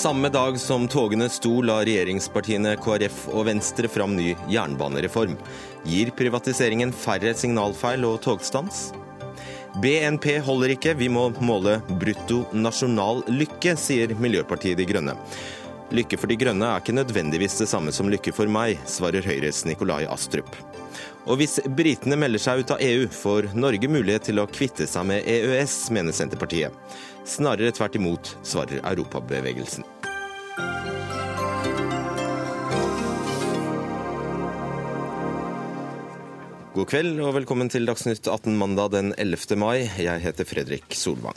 Samme dag som togene sto, la regjeringspartiene KrF og Venstre fram ny jernbanereform. Gir privatiseringen færre signalfeil og togstans? BNP holder ikke, vi må måle brutto nasjonal lykke, sier Miljøpartiet De Grønne. Lykke for De Grønne er ikke nødvendigvis det samme som lykke for meg, svarer Høyres Nikolai Astrup. Og hvis britene melder seg ut av EU, får Norge mulighet til å kvitte seg med EØS, mener Senterpartiet. Snarere tvert imot, svarer Europabevegelsen. God kveld og velkommen til Dagsnytt 18 mandag den 11. mai. Jeg heter Fredrik Solvang.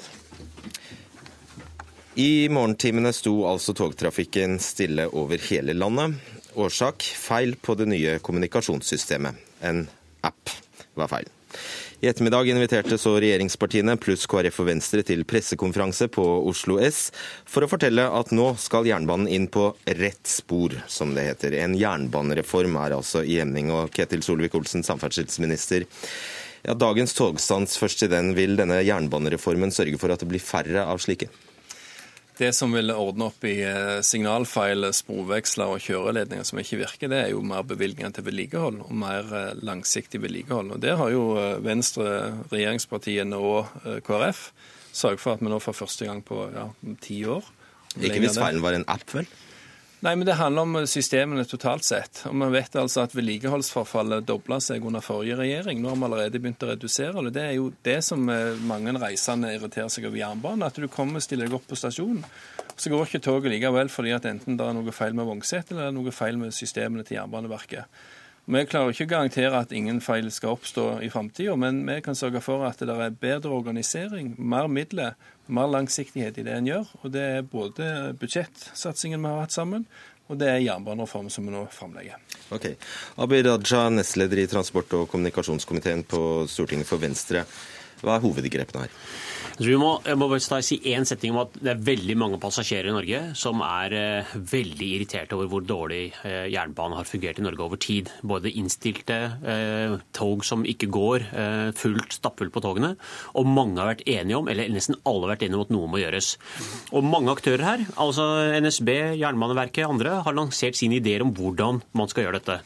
I morgentimene sto altså togtrafikken stille over hele landet. Årsak feil på det nye kommunikasjonssystemet. En app var feil. I ettermiddag inviterte så regjeringspartiene pluss KrF og Venstre til pressekonferanse på Oslo S for å fortelle at nå skal jernbanen inn på rett spor, som det heter. En jernbanereform er altså i emning. Og Ketil Solvik-Olsen, samferdselsminister. Ja, dagens togstans først til den. Vil denne jernbanereformen sørge for at det blir færre av slike? Det som vil ordne opp i eh, signalfeil, sporveksler og kjøreledninger som ikke virker, det er jo mer bevilgninger til vedlikehold og mer eh, langsiktig vedlikehold. Og Der har jo eh, Venstre, regjeringspartiene og KrF sørget for at vi nå for første gang på ja, ti år Ikke hvis feilen var en app, vel? Nei, men Det handler om systemene totalt sett. Og Vi vet altså at vedlikeholdsforfallet dobla seg under forrige regjering. Nå har vi allerede begynt å redusere det. Det er jo det som eh, mange reisende irriterer seg over jernbanen. At du kommer og stiller deg opp på stasjonen, så går ikke toget likevel fordi at enten det er noe feil med vognsettet eller det er noe feil med systemene til Jernbaneverket. Vi klarer ikke å garantere at ingen feil skal oppstå i framtida, men vi kan sørge for at det er bedre organisering, mer midler, mer langsiktighet i det en gjør. Og det er både budsjettsatsingen vi har hatt sammen, og det er jernbanereformen som vi nå framlegger. Ok. Abid Raja, nestleder i transport- og kommunikasjonskomiteen på Stortinget for Venstre. Hva er hovedgrepene her? Jeg må, jeg må bare si én setning om at Det er veldig mange passasjerer i Norge som er eh, veldig irriterte over hvor dårlig eh, jernbanen har fungert i Norge over tid. Både innstilte eh, tog som ikke går, eh, fullt stappfullt på togene. Og mange har vært enige om, eller nesten alle har vært enige om at noe må gjøres. Og mange aktører her, altså NSB, Jernbaneverket andre, har lansert sine ideer om hvordan man skal gjøre dette.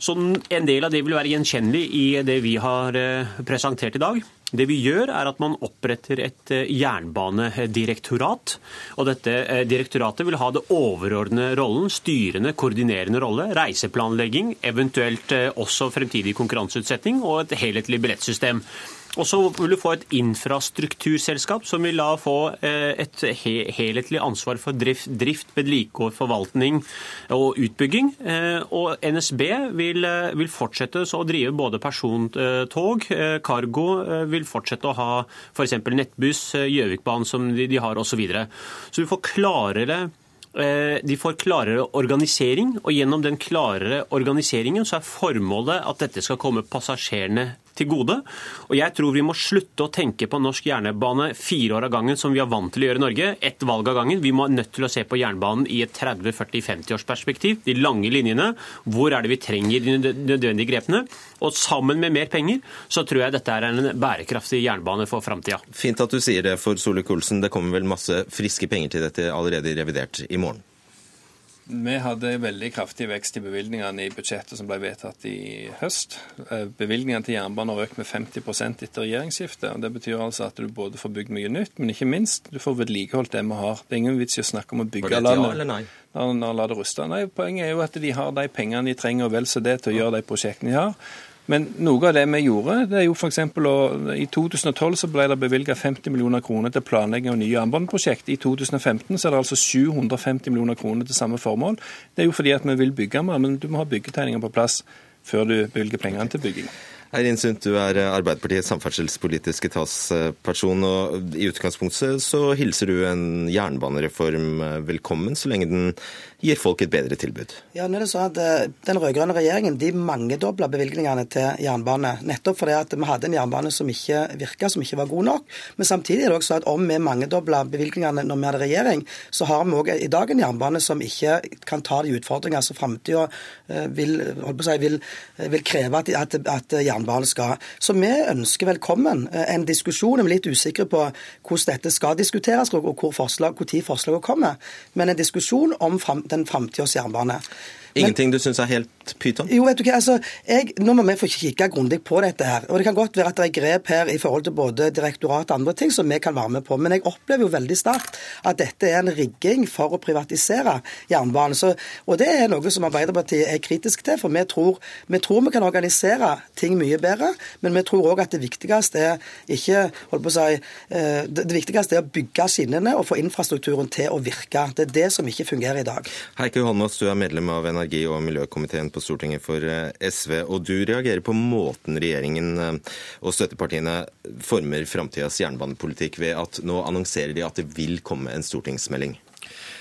Så en del av det vil være gjenkjennelig i det vi har eh, presentert i dag. Det vi gjør, er at man oppretter et eh, jernbanedirektorat. Og dette eh, direktoratet vil ha det overordnede rollen, styrende, koordinerende rolle, reiseplanlegging, eventuelt også fremtidig konkurranseutsetting og et helhetlig billettsystem. Og så vil du få et infrastrukturselskap som vil da få et helhetlig ansvar for drift, drift vedlikehold, forvaltning og utbygging. Og NSB vil, vil fortsette å drive både persontog, cargo, vil fortsette å ha f.eks. Nettbuss, eh, Gjøvikbanen som de, de har osv. Så, videre. så vi får klarere eh, de får klarere organisering, og gjennom den klarere organiseringen så er formålet at dette skal komme passasjerene til gode. Og jeg tror vi må slutte å tenke på norsk jernbane fire år av gangen, som vi er vant til å gjøre i Norge. Ett valg av gangen. Vi må nødt til å se på jernbanen i et 30-40-50-årsperspektiv. De lange linjene. Hvor er det vi trenger de nødvendige grepene? Og sammen med mer penger, så tror jeg dette er en bærekraftig jernbane for framtida. Fint at du sier det, for Solvik-Olsen. Det kommer vel masse friske penger til dette allerede i revidert i morgen? Vi hadde veldig kraftig vekst i bevilgningene i budsjettet som ble vedtatt i høst. Eh, bevilgningene til jernbanen har økt med 50 etter regjeringsskiftet. og Det betyr altså at du både får bygd mye nytt, men ikke minst du får vedlikeholdt det vi har. Det er ingen vits i å snakke om å bygge landet. Når, når la det ruste. Nei, Poenget er jo at de har de pengene de trenger, og vel så det, til å gjøre de prosjektene de har. Men noe av det vi gjorde, det er jo f.eks. I 2012 så ble det bevilget 50 millioner kroner til planlegging av nye jernbaneprosjekt. I 2015 så er det altså 750 millioner kroner til samme formål. Det er jo fordi at vi vil bygge mer, men du må ha byggetegninger på plass før du bevilger pengene til bygging. Eirin Sundt, du er Arbeiderpartiets samferdselspolitiske talsperson. og I utgangspunktet så hilser du en jernbanereform velkommen, så lenge den gir folk et bedre tilbud. Ja, nå er det sånn at eh, Den rød-grønne regjeringen de mangedobla bevilgningene til jernbane. Nettopp fordi at vi hadde en jernbane som ikke virka, som ikke var god nok. Men samtidig er det også sånn at om vi mangedobla bevilgningene når vi hadde regjering, så har vi òg i dag en jernbane som ikke kan ta de utfordringer som framtida eh, vil, si, vil, vil, kreve at, at, at jernbanen skal. Så vi ønsker velkommen en diskusjon. Vi er litt usikre på hvordan dette skal diskuteres, og hvor, forslag, tid forslagene kommer. Men en diskusjon om den framtidas jernbane. Ingenting du syns er helt pyton? Jo, vet du hva, altså, jeg, Nå må vi få kikke grundig på dette. her. Og Det kan godt være at det er grep her i forhold til både direktorat og andre ting som vi kan være med på. Men jeg opplever jo veldig sterkt at dette er en rigging for å privatisere jernbanen. Så, og det er noe som Arbeiderpartiet er kritisk til. For vi tror vi, tror vi kan organisere ting mye bedre, men vi tror òg at det viktigste er ikke holdt på å si, eh, det viktigste er å bygge skinnene og få infrastrukturen til å virke. Det er det som ikke fungerer i dag. Heike Holmås, du er medlem av NRK energi- og miljøkomiteen på Stortinget for eh, SV. Og du reagerer på måten regjeringen eh, og støttepartiene former framtidas jernbanepolitikk ved at nå annonserer de at det vil komme en stortingsmelding.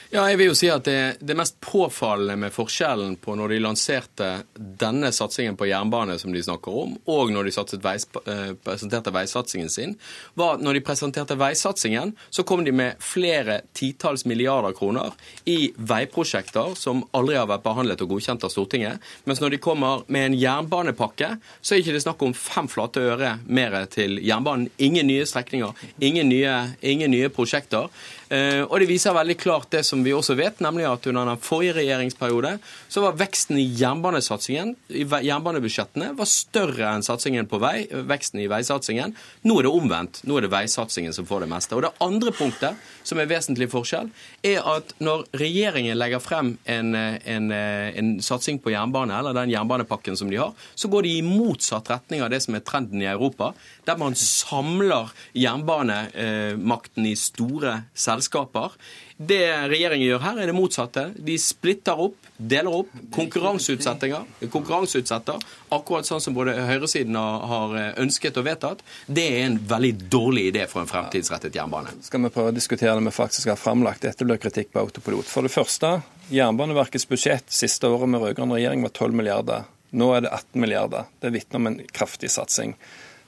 Ja, jeg vil jo si at det, det, mest påfallende med forskjellen på når de lanserte denne satsingen på jernbane som de snakker om, og når de veis, eh, presenterte veisatsingen sin, var at når de presenterte veisatsingen, så kom de med flere titalls milliarder kroner i veiprosjekter som aldri har vært behandlet og godkjent av Stortinget. Mens når de kommer med en jernbanepakke, så er det ikke snakk om fem flate øre mer til jernbanen. Ingen nye strekninger, ingen nye, ingen nye prosjekter. Eh, og det viser veldig klart det som vi også vet, nemlig at under den forrige regjeringsperiode så var veksten i jernbanesatsingen, i jernbanebudsjettene, var større enn satsingen på vei, veksten i veisatsingen. Nå er det omvendt. Nå er det veisatsingen som får det meste. Og det andre punktet, som er vesentlig forskjell, er at når regjeringen legger frem en, en, en satsing på jernbane, eller den jernbanepakken som de har, så går de i motsatt retning av det som er trenden i Europa, der man samler jernbanemakten i store selskaper. Det regjeringen gjør her, er det motsatte. De splitter opp, deler opp, konkurranseutsetter, akkurat sånn som både høyresiden har ønsket og vedtatt. Det er en veldig dårlig idé for en fremtidsrettet jernbane. Skal vi prøve å diskutere det vi faktisk har framlagt? Dette blir kritikk på autopilot. For det første, Jernbaneverkets budsjett siste året med rød-grønn regjering var 12 milliarder. Nå er det 18 milliarder. Det vitner om en kraftig satsing.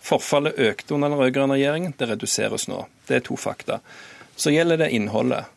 Forfallet økte under den rød-grønne regjeringen. Det reduseres nå. Det er to fakta. Så gjelder det innholdet.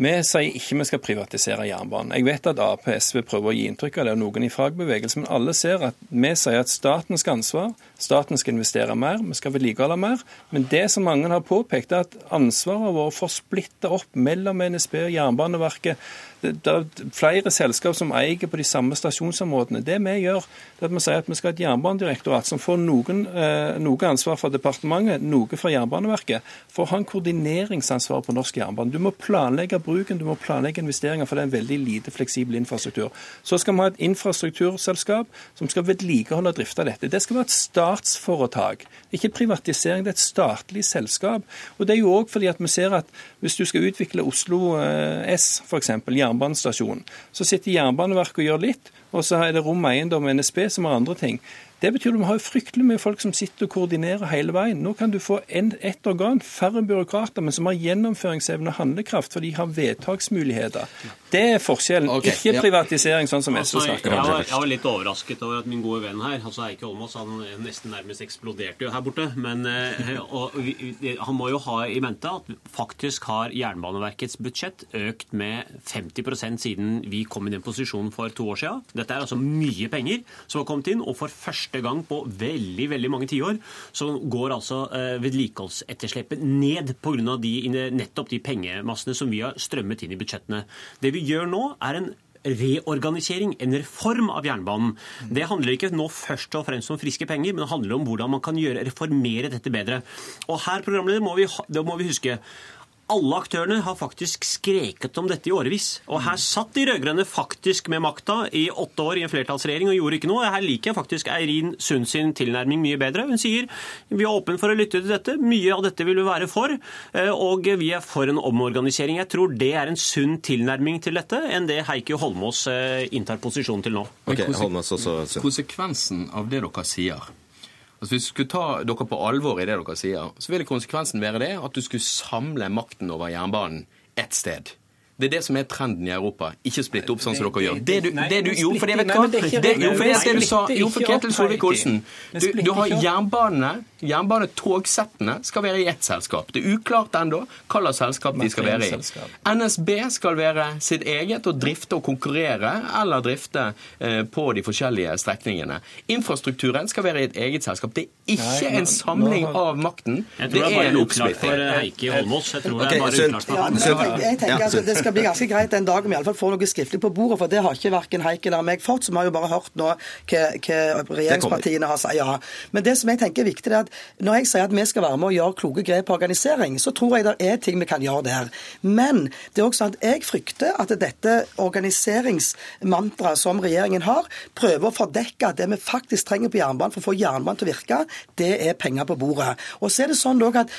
Vi sier ikke vi skal privatisere jernbanen. Jeg vet at Ap og SV prøver å gi inntrykk av det, og noen i fagbevegelsen, men alle ser at vi sier at staten skal ansvar, staten skal investere mer, vi skal vedlikeholde mer. Men det som mange har påpekt, er at ansvaret vårt for å splitte opp mellom NSB og Jernbaneverket det, er flere selskap som eier på de samme stasjonsområdene. Det vi gjør, det er at vi sier at vi skal ha et jernbanedirektorat som får noen, eh, noe ansvar fra departementet, noe fra Jernbaneverket, for å ha en koordineringsansvar på norsk jernbane. Du må planlegge bruken, du må planlegge investeringer, for det er en veldig lite fleksibel infrastruktur. Så skal vi ha et infrastrukturselskap som skal vedlikeholde og drifte dette. Det skal være et statsforetak, ikke privatisering. Det er et statlig selskap. Og det er jo òg fordi at vi ser at hvis du skal utvikle Oslo eh, S, f.eks., jernbanestasjon. Så sitter Jernbaneverket og gjør litt, og så er det Rom Eiendom og NSB som har andre ting. Det betyr at vi har fryktelig mye folk som sitter og koordinerer hele veien. Nå kan du få ett organ, færre byråkrater, men som har gjennomføringsevne og handlekraft, for de har vedtaksmuligheter. Det er forskjellen, okay, ikke ja. privatisering, sånn som altså, SV snakker om. Jeg var, jeg var, litt overrasket over at min gode venn her, altså Eike Holmås, han nesten nærmest eksploderte jo her borte. Men eh, og, han må jo ha i mente at faktisk har Jernbaneverkets budsjett økt med 50% siden vi kom i den posisjonen for to år siden. Dette er altså mye penger som har kommet inn, og for første første gang på veldig veldig mange tiår så går altså eh, vedlikeholdsetterslepet ned pga. De, nettopp de pengemassene som vi har strømmet inn i budsjettene. Det vi gjør nå, er en reorganisering, en reform av jernbanen. Det handler ikke nå først og fremst om friske penger, men det handler om hvordan man kan gjøre, reformere dette bedre. Og her, programleder, må vi, må vi huske alle aktørene har faktisk skreket om dette i årevis. Og her satt de rød-grønne faktisk med makta i åtte år i en flertallsregjering og gjorde ikke noe. Her liker jeg faktisk Eirin Sund sin tilnærming mye bedre. Hun sier vi er åpne for å lytte til dette. Mye av dette vil vi være for. Eh, og vi er for en omorganisering. Jeg tror det er en sunn tilnærming til dette enn det Heikki Holmås eh, inntar posisjon til nå. Okay, Holmås også, Konsekvensen av det dere sier Altså Hvis du skulle ta dere på alvor i det dere sier, så ville konsekvensen være det at du skulle samle makten over jernbanen ett sted. Det er det som er trenden i Europa. Ikke splitte opp sånn som dere gjør. Det- Det du, det du, jo, for det vet du hva? det er Det, jo, for det er det du sa. Jo, for Ketil Solvik-Olsen. Du, du har jernbanene. Jernbanetogsettene skal være i ett selskap. Det er uklart ennå hva slags selskap de skal være i. NSB skal være sitt eget og drifte og konkurrere eller drifte eh, på de forskjellige strekningene. Infrastrukturen skal være i et eget selskap. Det er ikke en samling av makten. Jeg tror Det det er er bare en uklart for oppsplitting. Heikki Holmås. Jeg tror det er bare uklart for Ja, ham. Skal bli ganske greit den dagen vi i alle fall får noe skriftlig på bordet, for det har ikke verken Heikki eller meg fått. Så vi har jo bare hørt nå hva, hva regjeringspartiene har sagt. Ja. Men det som jeg tenker er viktig, er at når jeg sier at vi skal være med og gjøre kloke grep på organisering, så tror jeg det er ting vi kan gjøre der. Men det er også sånn at jeg frykter at dette organiseringsmantraet som regjeringen har, prøver å fordekke at det vi faktisk trenger på jernbanen for å få jernbanen til å virke, det er penger på bordet. Og så er det sånn at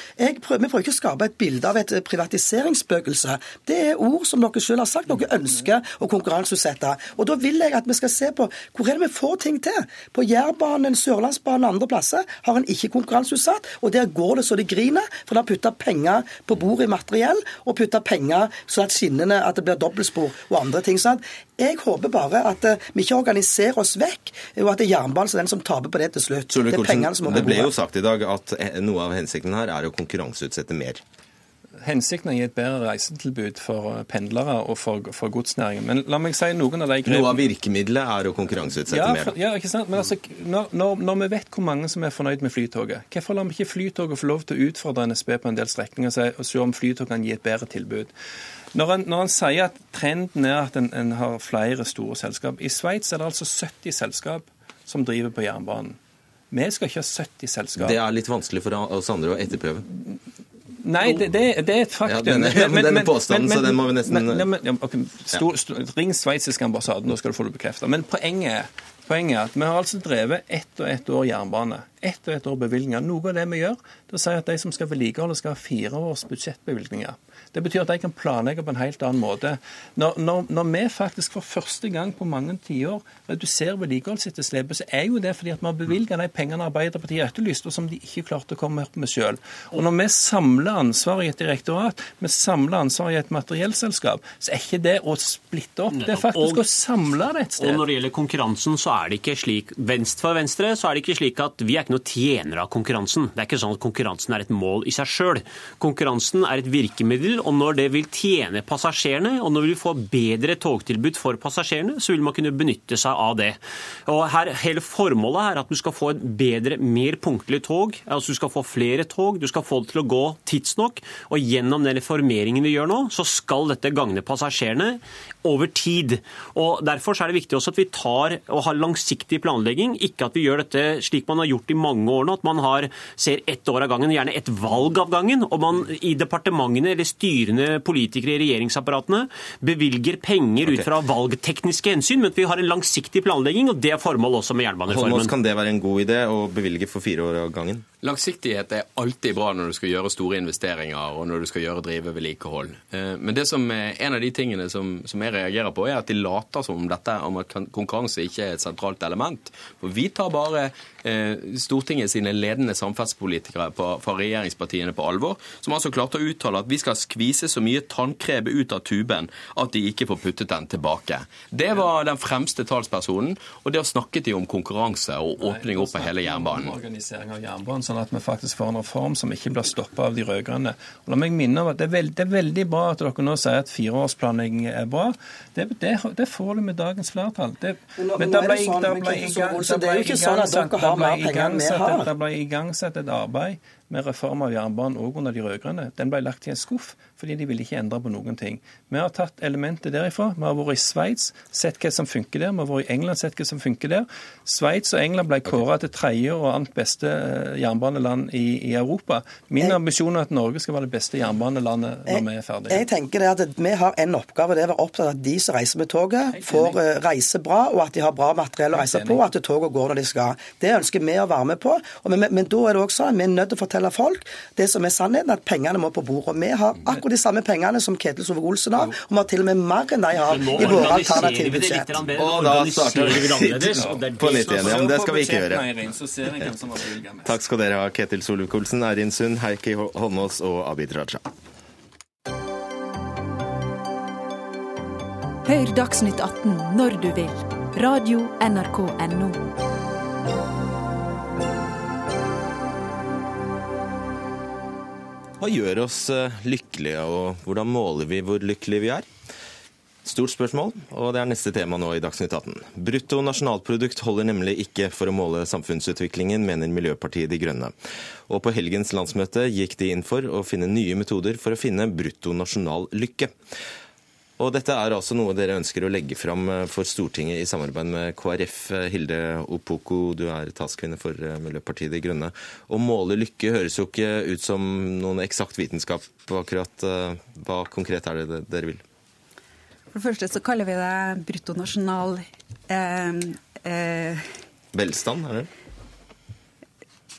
prøver, Vi prøver ikke å skape et bilde av et privatiseringsspøkelse. Det er ord som dere selv har sagt dere ønsker å konkurranseutsette. Og da vil jeg at vi skal se på hvor er det vi får ting til. På Jærbanen, Sørlandsbanen og andre plasser har en ikke konkurranseutsatt, og der går det så det griner, for en har putta penger på bordet i materiell, og putta penger så at skinnene at det blir dobbeltspor og andre ting. sånn jeg håper bare at eh, vi ikke organiserer oss vekk, og at det er jernbanen som den som taper på det til slutt. Det er som må det ble jo sagt i dag at eh, noe av hensikten her er å konkurranseutsette mer. Hensikten er å gi et bedre reisetilbud for eh, pendlere og for, for godsnæringen. Men la meg si noen av de grepene Noe av virkemidlet er å konkurranseutsette ja, mer. ja, ikke sant? Men altså, når, når, når vi vet hvor mange som er fornøyd med Flytoget, hvorfor lar vi ikke Flytoget få lov til å utfordre NSB på en del strekninger og se- om Flytoget kan gi et bedre tilbud? Når han, når en, sier at trenden er at en, en har flere store selskap I Sveits er det altså 70 selskap som driver på jernbanen. Vi skal ikke ha 70 selskap. Det er litt vanskelig for oss andre å etterprøve. Nei, det, det, det er et faktum. Ja, denne- Men- men- men- påstanden, men- så den må vi nesten- men- nei, men- ja, ok, stor, stor, Ring sveitsiske ambassade, nå skal du få det bekreftet. Men poenget, poenget er at vi har altså drevet ett og ett år jernbane. Ett og ett år bevilgninger. Noe av det vi gjør, det er å si at de som skal vedlikeholde, skal ha fire års budsjettbevilgninger. Det betyr at de kan planlegge på en helt annen måte. Når, når, når vi faktisk for første gang på mange tiår reduserer vedlikeholdsetterslepet, så er jo det fordi at vi har bevilget de pengene Arbeiderpartiet etterlyste, og som de ikke klarte å komme opp med sjøl. Og når vi samler ansvar i et direktorat, vi samler ansvar i et materiellselskap, så er ikke det å splitte opp. Det er faktisk Og- å samle det et sted. Og når det gjelder konkurransen, så er det ikke slik Venstre for Venstre så er det ikke slik at vi er ikke noe tjenere av konkurransen. Det er ikke sånn at konkurransen er et mål i seg sjøl. Konkurransen er et virkemiddel, og når det vil tjene passasjerene, og når vi vil få bedre togtilbud for passasjerene, så vil man kunne benytte seg av det. Og her, Hele formålet er at du skal få et bedre, mer punktlig tog. altså Du skal få flere tog, du skal få det til å gå tidsnok. Og gjennom den reformeringen vi gjør nå, så skal dette gagne passasjerene over tid. Og Derfor så er det viktig også at vi tar og har langsiktig planlegging, ikke at vi gjør dette slik man har gjort i mange år nå, at man har, ser ett år av gangen, gjerne ett valg av gangen, og man i departementene eller styrende politikere i regjeringsapparatene bevilger penger ut fra valgtekniske hensyn, men at vi har en langsiktig planlegging, og det er formålet også med Holmås, Hvordan kan det være en god idé å bevilge for fire år av gangen? Langsiktighet er alltid bra når du skal gjøre store investeringer og når du skal gjøre drive vedlikehold. Eh, Men det som er en av de tingene som, som jeg reagerer på, er at de later som om dette om at konkurranse ikke er et sentralt element. For vi tar bare eh, Stortinget sine ledende samferdselspolitikere fra regjeringspartiene på alvor, som altså klarte å uttale at vi skal skvise så mye tannkrebe ut av tuben at de ikke får puttet den tilbake. Det var den fremste talspersonen, og det snakket de om konkurranse og åpning opp av hele jernbanen. Organisering av jernbanen, sånn at vi faktisk får en reform som ikke blir stoppa av de rød-grønne. La meg minne om at det er, veld, det er veldig bra at dere nå sier at fireårsplanlegging er bra. Det, det, det får du med dagens flertall. Det, Men men det er ble, det sånn, det ble, det det er ble sånn har ble igangsatt. Det igangsatt et arbeid med reform av jernbanen òg under de rød-grønne. Den ble lagt i en skuff fordi de ville ikke endre på noen ting. Vi har tatt elementer derifra. Vi har vært i Sveits, sett hva som funker der. Vi har vært i England, sett hva som funker der. Sveits og England ble kåra til tredje og annet beste eh, jernbaneland i, i Europa. Min Jeg- ambisjon er at Norge skal være det beste jernbanelandet når vi er ferdige. Jeg tenker det at Vi har en oppgave, det er å være opptatt av at de som reiser med toget, får eh, reise bra, og at de har bra materiell å reise på, og at toget går når de skal. Det ønsker vi å være med på. Og men, men, men da er det også sånn at vi er nødt til å fortelle folk det som er sannheten, at pengene må på bordet. Vi har akkurat de samme pengene som Ketil Sove-Olsen har, og vi har til og med mer enn de har i våre alternative budsjett. Og da starter vi på nytt igjen. Ja, men det skal vi ikke gjøre. Eirin, så ser jeg hvem som har bevilget mest. Takk skal dere ha, Ketil Solvik-Olsen, Eirin Sund, Heikki Holmås og Abid Raja. Hør Dagsnytt 18 når du vil. Radio NRK Radio.nrk.no. Hva gjør oss eh, lykkelige, og hvordan måler vi hvor lykkelige vi er? Stort spørsmål, og det er neste tema nå i Dagsnytt 18. Brutto nasjonalprodukt holder nemlig ikke for å måle samfunnsutviklingen, mener Miljøpartiet De Grønne. Og på helgens landsmøte gikk de inn for å finne nye metoder for å finne brutto nasjonal lykke. Og dette er altså noe dere ønsker å legge fram for Stortinget i samarbeid med KrF. Hilde Opoko, du er talskvinne for Miljøpartiet De Grønne. Å måle lykke høres jo ikke ut som noen eksakt vitenskap akkurat. Hva konkret er det dere vil? For det første så kaller vi det bruttonasjonal eh, eh, Velstand, er det?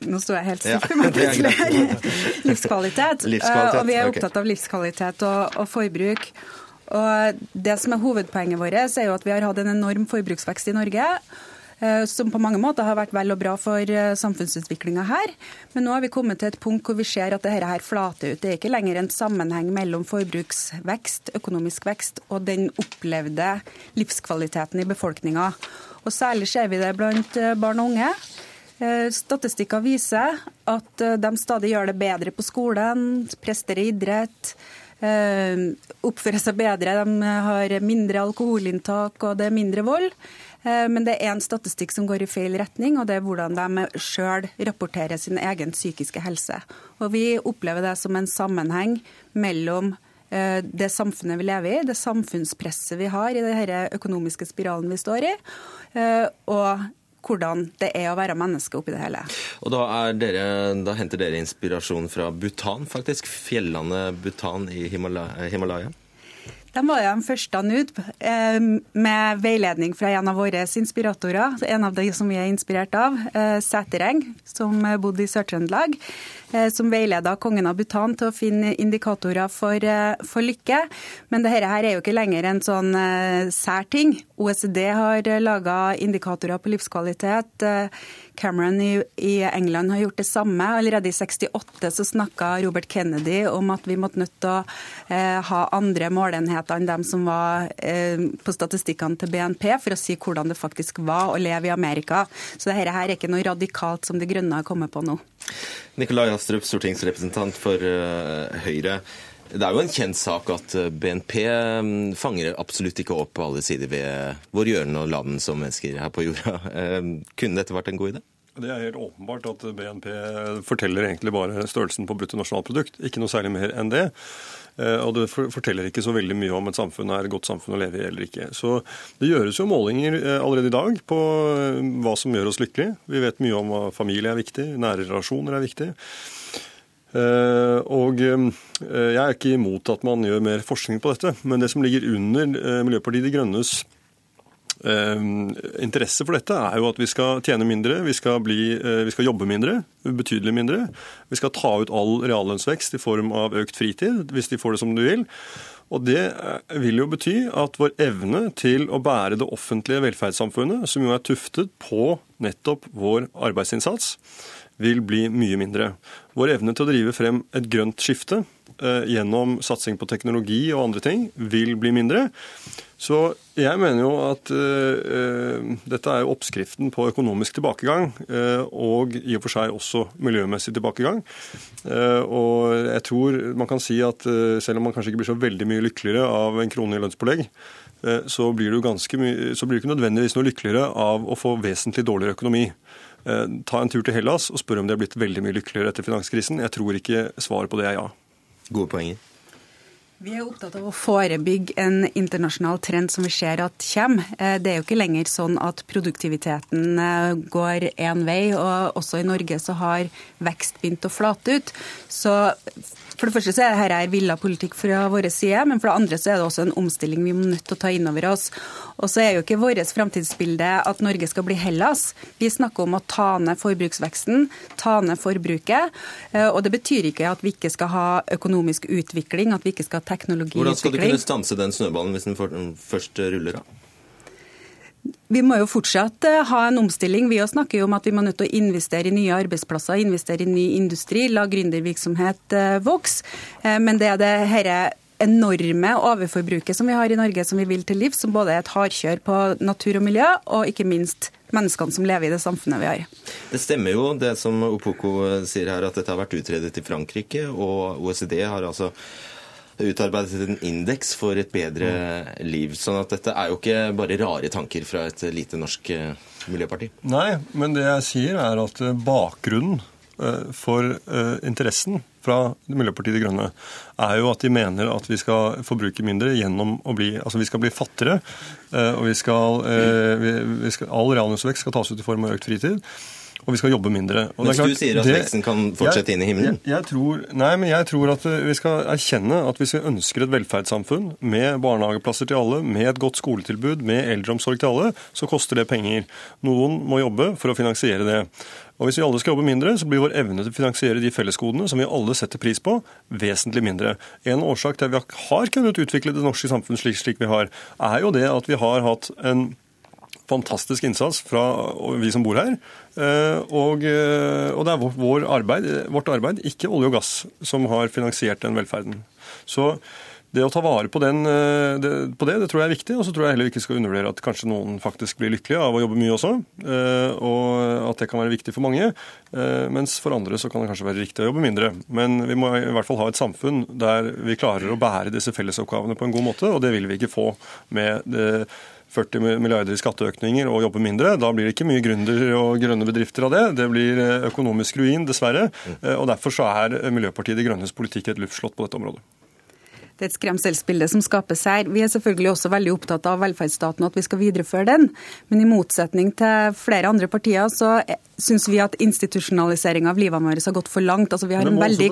Nå står jeg helt stille meg plutselig livskvalitet. livskvalitet. Og vi er opptatt av livskvalitet og, og forbruk. Og det som er Hovedpoenget vårt er jo at vi har hatt en enorm forbruksvekst i Norge. Eh, som på mange måter har vært vel og bra for eh, samfunnsutviklinga her. Men nå har vi kommet til et punkt hvor vi ser at dette her flater ut. Det er ikke lenger en sammenheng mellom forbruksvekst, økonomisk vekst og den opplevde livskvaliteten i befolkninga. Og særlig ser vi det blant eh, barn og unge. Statistikker viser at de stadig gjør det bedre på skolen, prester i idrett, oppfører seg bedre, de har mindre alkoholinntak og det er mindre vold. Eh, men det er en statistikk som går i feil retning, og det er hvordan de sjøl rapporterer sin egen psykiske helse. Og Vi opplever det som en sammenheng mellom eh, det samfunnet vi lever i, det samfunnspresset vi har i denne økonomiske spiralen vi står i, eh, og hvordan det er å være menneske oppi det hele. Og da, dere, da henter dere inspirasjon fra Bhutan, faktisk. Fjellandet Bhutan i Himalaya? De var jo de første ut eh, med veiledning fra en av våre inspiratorer. En av de som vi er inspirert av, eh, Sætereng, som bodde i Sør-Trøndelag. Eh, som veileda kongen av Bhutan til å finne indikatorer for, for lykke. Men dette her er jo ikke lenger en sånn sær ting. OECD har laga indikatorer på livskvalitet. Cameron i, i, England har gjort det samme. Allerede i 68 så snakka Robert Kennedy om at vi måtte nødt til å eh, ha andre måleenheter enn dem som var eh, på statistikkene til BNP, for å si hvordan det faktisk var å leve i Amerika. Så dette her er ikke noe radikalt som De Grønne har kommet på nå. Nikolai Astrup, stortingsrepresentant for uh, Høyre. Det er jo en kjent sak at eh, BNP mm, fanger absolutt ikke opp alle sider ved vår hjørne og land som mennesker her på jorda. Eh, kunne dette vært en god idé? Det er helt åpenbart at BNP forteller egentlig bare størrelsen på bruttonasjonalprodukt, ikke noe særlig mer enn det. Eh, og det forteller ikke så veldig mye om et samfunn er et godt samfunn å leve i eller ikke. Så det gjøres jo målinger allerede i dag på hva som gjør oss lykkelige. Vi vet mye om hva familie er viktig, nære relasjoner er viktig. Eh, og eh, jeg er ikke imot at man gjør mer forskning på dette, men det som ligger under eh, Miljøpartiet De Grønnes interesse for dette er jo at vi skal tjene mindre, vi skal, bli, vi skal, jobbe mindre, betydelig mindre. Vi skal ta ut all reallønnsvekst i form av økt fritid, hvis de får det som de vil. Og Det vil jo bety at vår evne til å bære det offentlige velferdssamfunnet, som jo er tuftet på nettopp vår arbeidsinnsats, vil bli mye mindre. Vår evne til å drive frem et grønt skifte eh, gjennom satsing på teknologi og andre ting vil bli mindre. Så jeg mener jo at uh, dette er jo oppskriften på økonomisk tilbakegang, uh, og i og for seg også miljømessig tilbakegang. Uh, og jeg tror man kan si at selv om man kanskje ikke blir så veldig mye lykkeligere av en krone i lønnspålegg, så blir, du så blir du ikke nødvendigvis noe lykkeligere av å få vesentlig dårligere økonomi. Eh, ta en tur til Hellas og spør om de har blitt veldig mye lykkeligere etter finanskrisen. Jeg tror ikke svaret på det er ja. Gode poenger. Vi er opptatt av å forebygge en internasjonal trend som vi ser at kommer. Eh, det er jo ikke lenger sånn at produktiviteten eh, går én vei, og også i Norge så har vekst begynt å flate ut. Så for det første så er dette villa politikk fra vår side, men for det andre så er det også en omstilling vi må nødt til å ta inn over oss. Og så er jo ikke vårt framtidsbilde at Norge skal bli Hellas. Vi snakker om å ta ned forbruksveksten, ta ned forbruket. Eh, og det betyr ikke at vi ikke skal ha økonomisk utvikling, at vi ikke skal ha teknologiutvikling. Hvordan skal du kunne stanse den snøballen hvis den først ruller av? Vi må jo fortsatt eh, ha en omstilling. Vi snakker jo om at vi må nødt til å investere i nye arbeidsplasser, investere i ny industri, la gründervirksomhet eh, vokse. Eh, men det er det herre enorme overforbruket som vi har i Norge, som vi vil til livs, som både er et hardkjør på natur og miljø, og ikke minst menneskene som lever i det samfunnet vi har. Det stemmer jo det som Opoko sier her, at dette har vært utredet i Frankrike, og OECD har altså utarbeidet en indeks for et bedre liv. sånn at dette er jo ikke bare rare tanker fra et lite norsk eh, miljøparti. Nei, men det jeg sier er at eh, bakgrunnen eh, for interessen fra Miljøpartiet De Grønne er jo at de mener at vi skal forbruke mindre gjennom å bli Altså vi skal bli fattigere, og vi skal, vi skal All reallønnsvekst skal tas ut i form av økt fritid og vi skal jobbe mindre. Og Mens klart, du sier at det, veksten kan fortsette jeg, inn i himmelen? Jeg, jeg, tror, nei, men jeg tror at vi skal erkjenne at hvis vi ønsker et velferdssamfunn med barnehageplasser til alle, med et godt skoletilbud, med eldreomsorg til alle, så koster det penger. Noen må jobbe for å finansiere det. Og Hvis vi alle skal jobbe mindre, så blir vår evne til å finansiere de fellesgodene som vi alle setter pris på, vesentlig mindre. En årsak til at vi har kunnet utvikle det norske samfunnet slik, slik vi har, er jo det at vi har hatt en fantastisk innsats fra vi som bor her. Eh, og, eh, og det er vår arbeid, vårt arbeid, ikke olje og gass, som har finansiert den velferden. Så det å ta vare på, den, eh, det, på det, det tror jeg er viktig. Og så tror jeg heller ikke skal undervurdere at kanskje noen faktisk blir lykkelige av å jobbe mye også. Og at det kan være viktig for mange. Mens for andre så kan det kanskje være riktig å jobbe mindre. Men vi må i hvert fall ha et samfunn der vi klarer å bære disse fellesoppgavene på en god måte. Og det vil vi ikke få med det 40 milliarder i skatteøkninger og jobbe mindre. Da blir det ikke mye gründer og grønne bedrifter av det. Det blir eh, økonomisk ruin, dessverre. Mm. Eh, og Derfor så er Miljøpartiet De Grønnes politikk et luftslott på dette området. Det er et skremselsbilde som skapes her. Vi er selvfølgelig også veldig opptatt av velferdsstaten og at vi skal videreføre den. Men i motsetning til flere andre partier så syns vi at institusjonalisering av livene våre har gått for langt. Altså, vi, har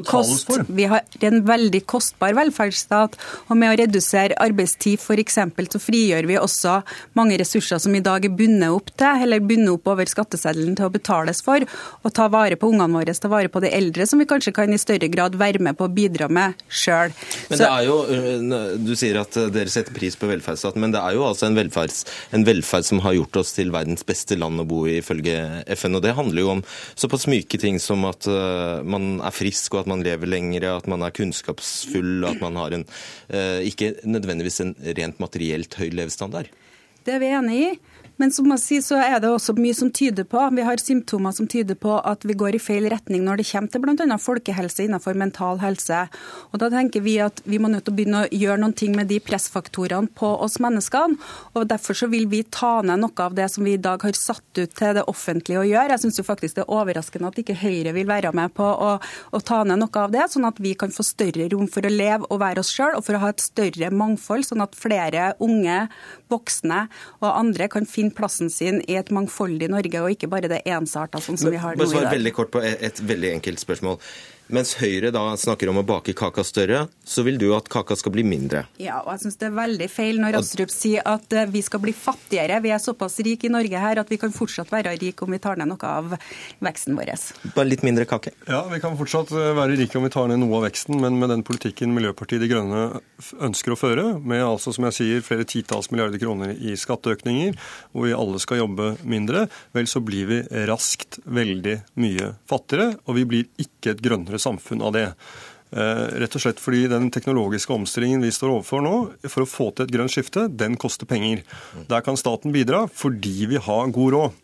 kost, vi, har en veldig kostbar velferdsstat. Og med å redusere arbeidstid f.eks. så frigjør vi også mange ressurser som i dag er bundet opp til, eller bundet opp over skatteseddelen til å betales for. Og ta vare på ungene våre, ta vare på de eldre, som vi kanskje kan i større grad være med på å bidra med sjøl. Men det er jo, Du sier at dere setter pris på velferdsstaten, men det er jo altså en, velferds, en velferd som har gjort oss til verdens beste land å bo i, ifølge FN. og det handler jo om såpass myke ting som at uh, man er frisk og at man lever lengre, at man er kunnskapsfull, at man har en ikke nødvendigvis en rent materielt høy levestandard. Det er vi enig i. Men som jeg sier, så er det også mye som tyder på, vi har symptomer som tyder på at vi går i feil retning når det kommer til bl.a. folkehelse innenfor mental helse. Og Da tenker vi at vi må nødt til å begynne å gjøre noen ting med de pressfaktorene på oss menneskene. og Derfor så vil vi ta ned noe av det som vi i dag har satt ut til det offentlige å gjøre. Jeg syns faktisk det er overraskende at ikke Høyre vil være med på å, å, ta ned noe av det, sånn at vi kan få større rom for å leve og være oss sjøl, og for å ha et større mangfold, sånn at flere unge, voksne og andre kan finne plassen sin i et mangfoldig Norge, og ikke bare det ensarta sånn som vi har nå i dag. Veldig kort på et veldig enkelt spørsmål. Mens Høyre da snakker om å bake kaka større, så vil du at kaka skal bli mindre. Ja, og jeg syns det er veldig feil når Astrup sier at eh, vi skal bli fattigere. Vi er såpass rike i Norge her at vi kan fortsatt være rike om vi tar ned noe av veksten vår. Bare litt mindre kake? Ja, vi kan fortsatt eh, være rike om vi tar ned noe av veksten, men med den politikken Miljøpartiet De Grønne ønsker å føre, med altså, som jeg sier, flere titalls milliarder kroner i skatteøkninger, hvor vi alle skal jobbe mindre, vel, så blir vi raskt veldig mye fattigere, og vi blir ikke et grønnere samfunn av det. Eh, rett og slett fordi den teknologiske omstillingen vi står overfor nå, for å få til et grønt skifte, den koster penger. Der kan staten bidra fordi vi har god råd.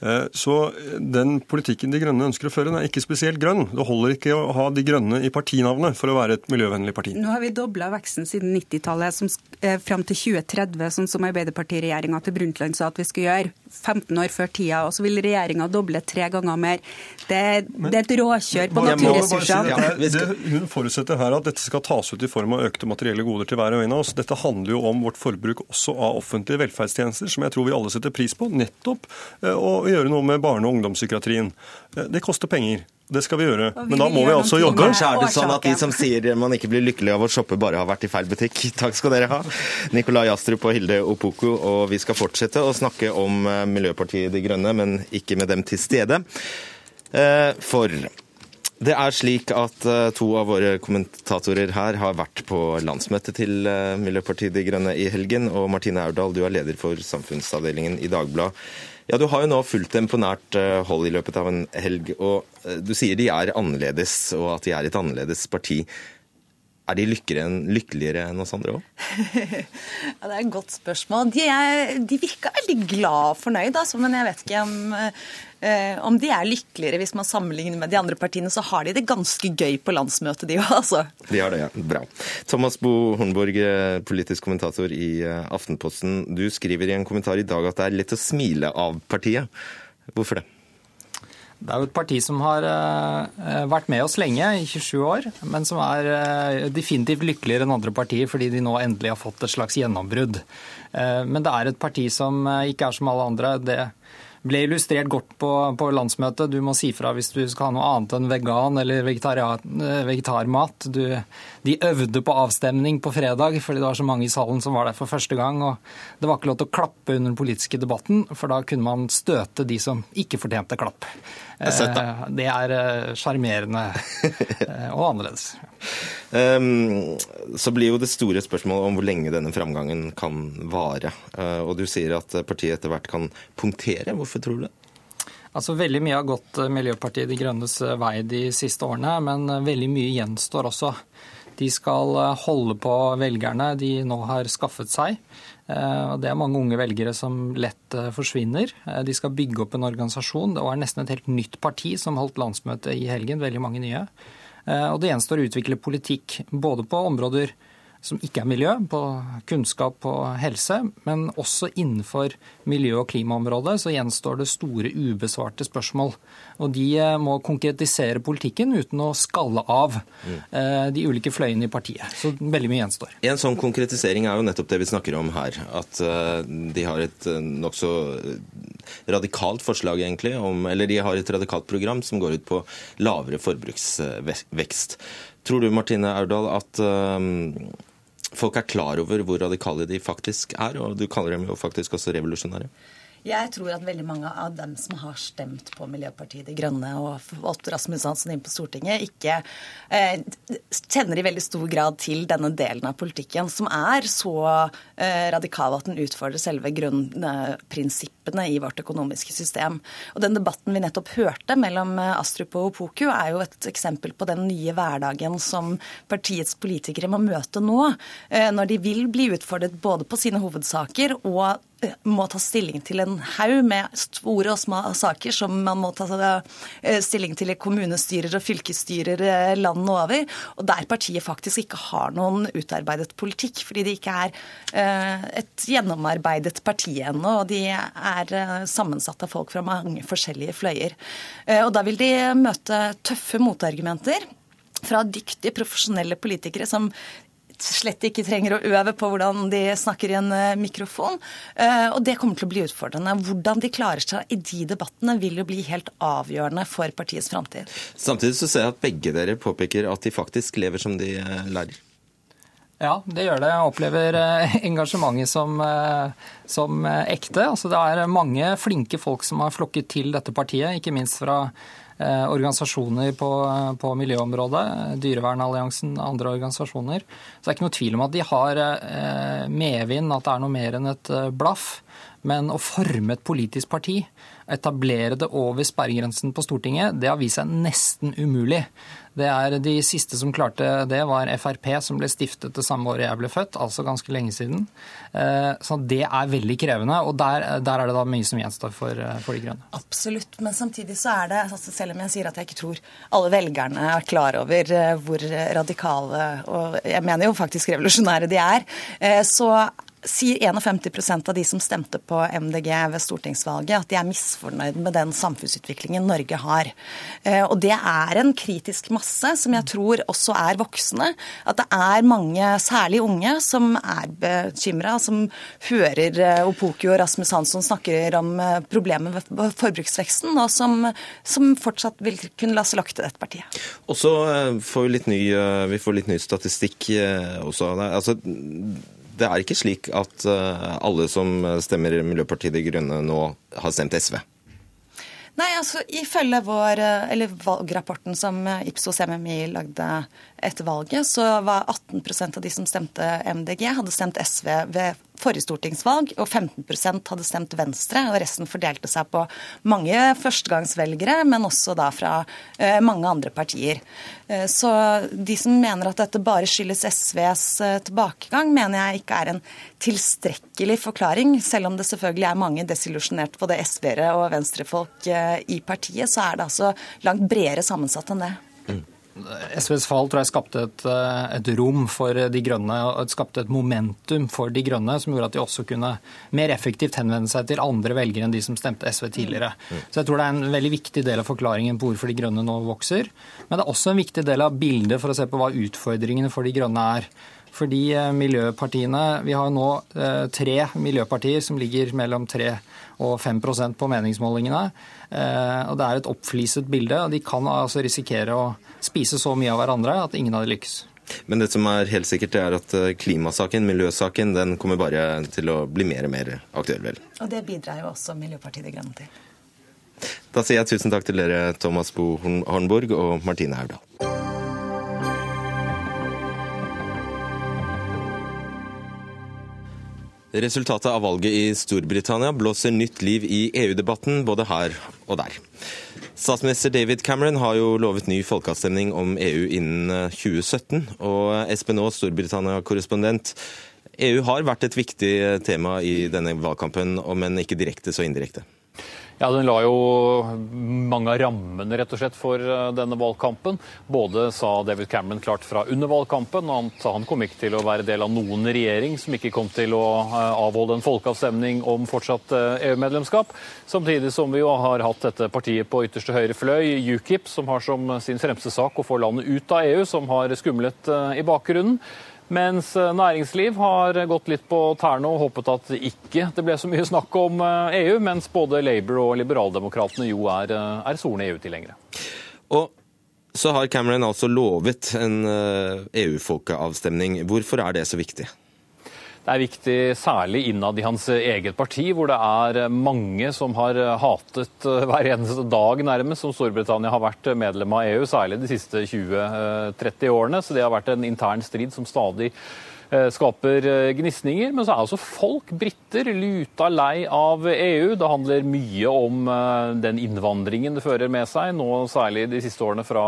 Eh, så den politikken De Grønne ønsker å føre, den er ikke spesielt grønn. Det holder ikke å ha De Grønne i partinavnet for å være et miljøvennlig parti. Nå har vi dobla veksten siden 90-tallet, eh, fram til 2030, sånn som Arbeiderpartiregjeringa til Brundtland sa at vi skulle gjøre. 15 år før tida. Og så vil regjeringa doble tre ganger mer. Det, det er et råkjør på naturressursene. Si hun forutsetter her at dette skal tas ut i form av økte materielle goder til hver og en av oss. Dette handler jo om vårt forbruk også av offentlige velferdstjenester, som jeg tror vi alle setter pris på. Nettopp eh, å gjøre noe med barne- og ungdomspsykiatrien. Eh, det koster penger. Det skal vi gjøre. Men da må vi altså jobbe. Kanskje er det sånn at de som sier man ikke blir lykkelig av å shoppe, bare har vært i feil butikk. Takk skal dere ha. Nikolai Astrup og Hilde Opoku. Og vi skal fortsette å snakke om eh, Miljøpartiet De Grønne, men ikke med dem til stede. For det er slik at to av våre kommentatorer her har vært på landsmøtet til Miljøpartiet De Grønne i helgen. Og Martine Aurdal, du er leder for samfunnsavdelingen i Dagbladet. Ja, Du har jo nå fulgt dem på nært eh, hold i løpet av en helg. og eh, Du sier de er annerledes, og at de er et annerledes parti. Er de lykkeligere enn oss andre òg? ja, det er et godt spørsmål. De, er, de virka veldig glad og fornøyd, altså, men jeg vet ikke om, eh, om de er lykkeligere hvis man sammenligner med de andre partiene. Så har de det ganske gøy på landsmøtet, de òg, altså. De har det, ja. Bra. Thomas Bo Hornborg, eh, politisk kommentator i eh, Aftenposten. Du skriver i en kommentar i dag at det er lett å smile av partiet. Hvorfor det? Det er jo et parti som har vært med oss lenge, i 27 år, men som er definitivt lykkeligere enn andre partier fordi de nå endelig har fått et slags gjennombrudd. Men det er et parti som ikke er som alle andre. Det ble illustrert godt på, på, landsmøtet. Du må si fra hvis du skal ha noe annet enn vegan eller vegetarmat. Du, de øvde på avstemning på fredag fordi det var så mange i salen som var der for første gang. og Det var ikke lov til å klappe under den politiske debatten, for da kunne man støte de som ikke fortjente klapp. Det er eh, sjarmerende eh, og annerledes. Um, så blir jo det store spørsmålet om hvor lenge denne framgangen kan vare. Uh, og du sier at partiet etter hvert kan punktere. Hvorfor tror du det? Altså, Veldig mye har gått Miljøpartiet De Grønnes vei de siste årene, men veldig mye gjenstår også. De skal holde på velgerne de nå har skaffet seg. Det er mange unge velgere som lett forsvinner. De skal bygge opp en organisasjon. Det var nesten et helt nytt parti som holdt landsmøte i helgen. Veldig mange nye. Eh, og det gjenstår å utvikle politikk både på områder som ikke er miljø, på kunnskap og helse, men også innenfor miljø- og klimaområdet så gjenstår det store ubesvarte spørsmål. Og de eh, må konkretisere politikken uten å skalle av mm. de ulike fløyene i partiet. Så veldig mye gjenstår. En sånn konkretisering er jo nettopp det vi snakker om her. At de har et nokså radikalt forslag, egentlig, om, eller de har et radikalt program som går ut på lavere forbruksvekst. Tror du, Martine Aurdal, at folk er klar over hvor radikale de faktisk er? Og du kaller dem jo faktisk også revolusjonære? Jeg tror at veldig mange av dem som har stemt på Miljøpartiet De Grønne og fått Rasmus Hansson inn på Stortinget, ikke eh, kjenner i veldig stor grad til denne delen av politikken, som er så eh, radikal at den utfordrer selve grunnprinsippene i vårt økonomiske system. Og Den debatten vi nettopp hørte mellom eh, Astrup og Opoku, er jo et eksempel på den nye hverdagen som partiets politikere må møte nå, eh, når de vil bli utfordret både på sine hovedsaker og må ta stilling til en haug med store og små saker som man må ta eh, stilling til i kommunestyrer og fylkesstyrer eh, landet over, og der partiet faktisk ikke har noen utarbeidet politikk, fordi de ikke er eh, et gjennomarbeidet parti ennå, og de er sammensatt av folk fra mange forskjellige fløyer. Og da vil de møte tøffe motargumenter fra dyktige, profesjonelle politikere som slett ikke trenger å øve på hvordan de snakker i en eh, mikrofon. Eh, og det kommer til å bli utfordrende. Hvordan de klarer seg i de debattene vil jo bli helt avgjørende for partiets framtid. Samtidig så ser jeg at begge dere påpeker at de faktisk lever som de eh, lærer. Ja, det gjør det. Jeg opplever engasjementet som, som ekte. Altså, det er mange flinke folk som har flokket til dette partiet, ikke minst fra organisasjoner på, på, miljøområdet, Dyrevernalliansen, andre organisasjoner. Så det er ikke noe tvil om at de har eh, medvind, at det er noe mer enn et eh, blaff. Men å forme et politisk parti etablere det over sperregrensen på Stortinget, det har vist seg nesten umulig. Det er De siste som klarte det, var Frp, som ble stiftet det samme året jeg ble født, altså ganske lenge siden. Eh, så det er veldig krevende, og der, der er det da mye som gjenstår for, eh, for, De grønne. Absolutt, men samtidig så er det, altså selv om jeg sier at jeg ikke tror alle velgerne er klar over eh, hvor radikale, og jeg mener jo faktisk revolusjonære de er, så sier 51% av de som stemte på MDG ved stortingsvalget, at de er misfornøyd med den samfunnsutviklingen Norge har. Eh, og det er en kritisk masse som jeg tror også er voksne. At det er mange, særlig unge, som er bekymra, som hører eh, Opoku og Rasmus Hansson snakker om eh, problemet med forbruksveksten, og som, som fortsatt vil kunne la seg lokke til dette partiet. Og så får vi litt ny, vi får litt ny statistikk også. Altså, det er ikke slik at eh, alle som stemmer Miljøpartiet De Grønne nå har stemt SV? Nei, altså Ifølge vår, eh, eller valgrapporten som Ipsos MMI lagde etter valget, så var 18% av de som stemte MDG, hadde stemt SV ved forrige stortingsvalg, og 15% hadde stemt Venstre. og Resten fordelte seg på mange førstegangsvelgere, men også da fra eh, mange andre partier. Eh, så de som mener at dette bare skyldes SVs eh, tilbakegang, mener jeg ikke er en tilstrekkelig forklaring. Selv om det selvfølgelig er mange desillusjonerte både SV-ere og venstrefolk i partiet, så er det altså langt bredere sammensatt enn det. SVs fall tror jeg skapte et, eh, et, rom for de grønne, og skapte et momentum for de grønne som gjorde at de også kunne mer effektivt henvende seg til andre velgere enn de som stemte SV tidligere. Mm. Så jeg tror det er en veldig viktig del av forklaringen på hvorfor de grønne nå vokser. Men det er også en viktig del av bildet for å se på hva utfordringene for de grønne er. Fordi eh, miljøpartiene Vi har nå eh, tre miljøpartier som ligger mellom 3 og 5% på meningsmålingene. Og det er et oppfliset bilde, og de kan altså risikere å spise så mye av hverandre at ingen hadde lykkes. Men det som er helt sikkert, er at eh, klimasaken, miljøsaken, den kommer bare til å bli mer og mer aktuell, vel? Og det bidrar jo også Miljøpartiet De Grønne til. Da sier jeg tusen takk til dere, Thomas Bo Hornborg og Martine Aurdal. Resultatet av valget i Storbritannia blåser nytt liv i EU-debatten både her og der. Statsminister David Cameron har jo lovet ny folkeavstemning om EU innen 2017. Eh, og Espen Aas, Storbritannia-korrespondent. EU har vært et viktig tema i denne valgkampen, men ikke direkte så indirekte. Ja, Den la jo mange av rammene rett og slett for eh, denne valgkampen. Både sa David Cameron klart fra under valgkampen, han han kom ikke til å være del av noen regjering som ikke kom til å eh, avholde en folkeavstemning om fortsatt EU-medlemskap. Eh, e Samtidig som vi jo har hatt dette partiet på ytterste høyre fløy, UKIP, som har som sin fremste sak å få landet ut av EU, som har skumlet i bakgrunnen. Mens eh, næringsliv har gått litt på tærne og håpet at ikke det ble så mye snakk om EU, eh, e mens både Labour og liberaldemokratene jo er, eh, er sorne EU-tilhengere. Og så har Cameron altså lovet en EU-folkeavstemning. E Hvorfor er det så viktig? Det er viktig særlig innad i hans eget parti, hvor det er mange som har hatet hver eneste dag nærmest som Storbritannia har vært medlem av EU, særlig de siste 20-30 årene. Så det har vært en intern strid som stadig Eh, skaper eh, gnisninger. Men så er altså folk, briter, luta lei av EU. Det handler mye om eh, den innvandringen det fører med seg, nå særlig de siste årene fra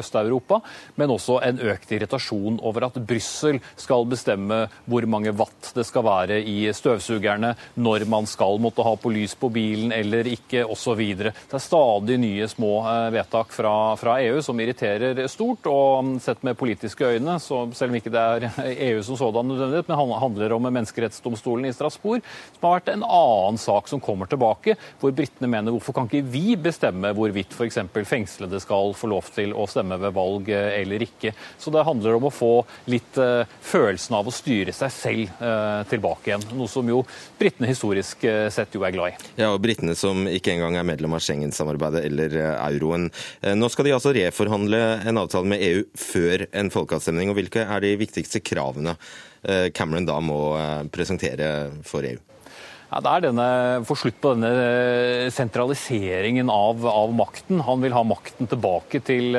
Øst-Europa. Men også en økt irritasjon over at Brussel skal bestemme hvor mange watt det skal være i støvsugerne, når man skal måtte ha på lys på bilen eller ikke, osv. Det er stadig nye små vedtak fra, fra EU som irriterer stort. Og sett med politiske øyne, så selv om ikke det er EU som sådan nødvendighet, men handler om menneskerettsdomstolen i Strasbourg, som har vært en annen sak som kommer tilbake, hvor britene mener hvorfor kan ikke vi bestemme hvorvidt f.eks. fengslede skal få lov til å stemme ved valg eh, eller ikke. Så det handler om å få litt uh, følelsen av å styre seg selv uh, tilbake igjen. Noe som jo britene historisk sett jo er glad i. Ja, og britene som ikke engang er medlem av Schengen-samarbeidet eller euroen. Nå skal de altså reforhandle en avtale med EU før en folkeavstemning. og Hvilke er de viktigste kravene Eh, Cameron da må eh, presentere for EU? Ja, det er denne, Få slutt på denne eh, sentraliseringen av, av, makten. Han vil ha makten tilbake til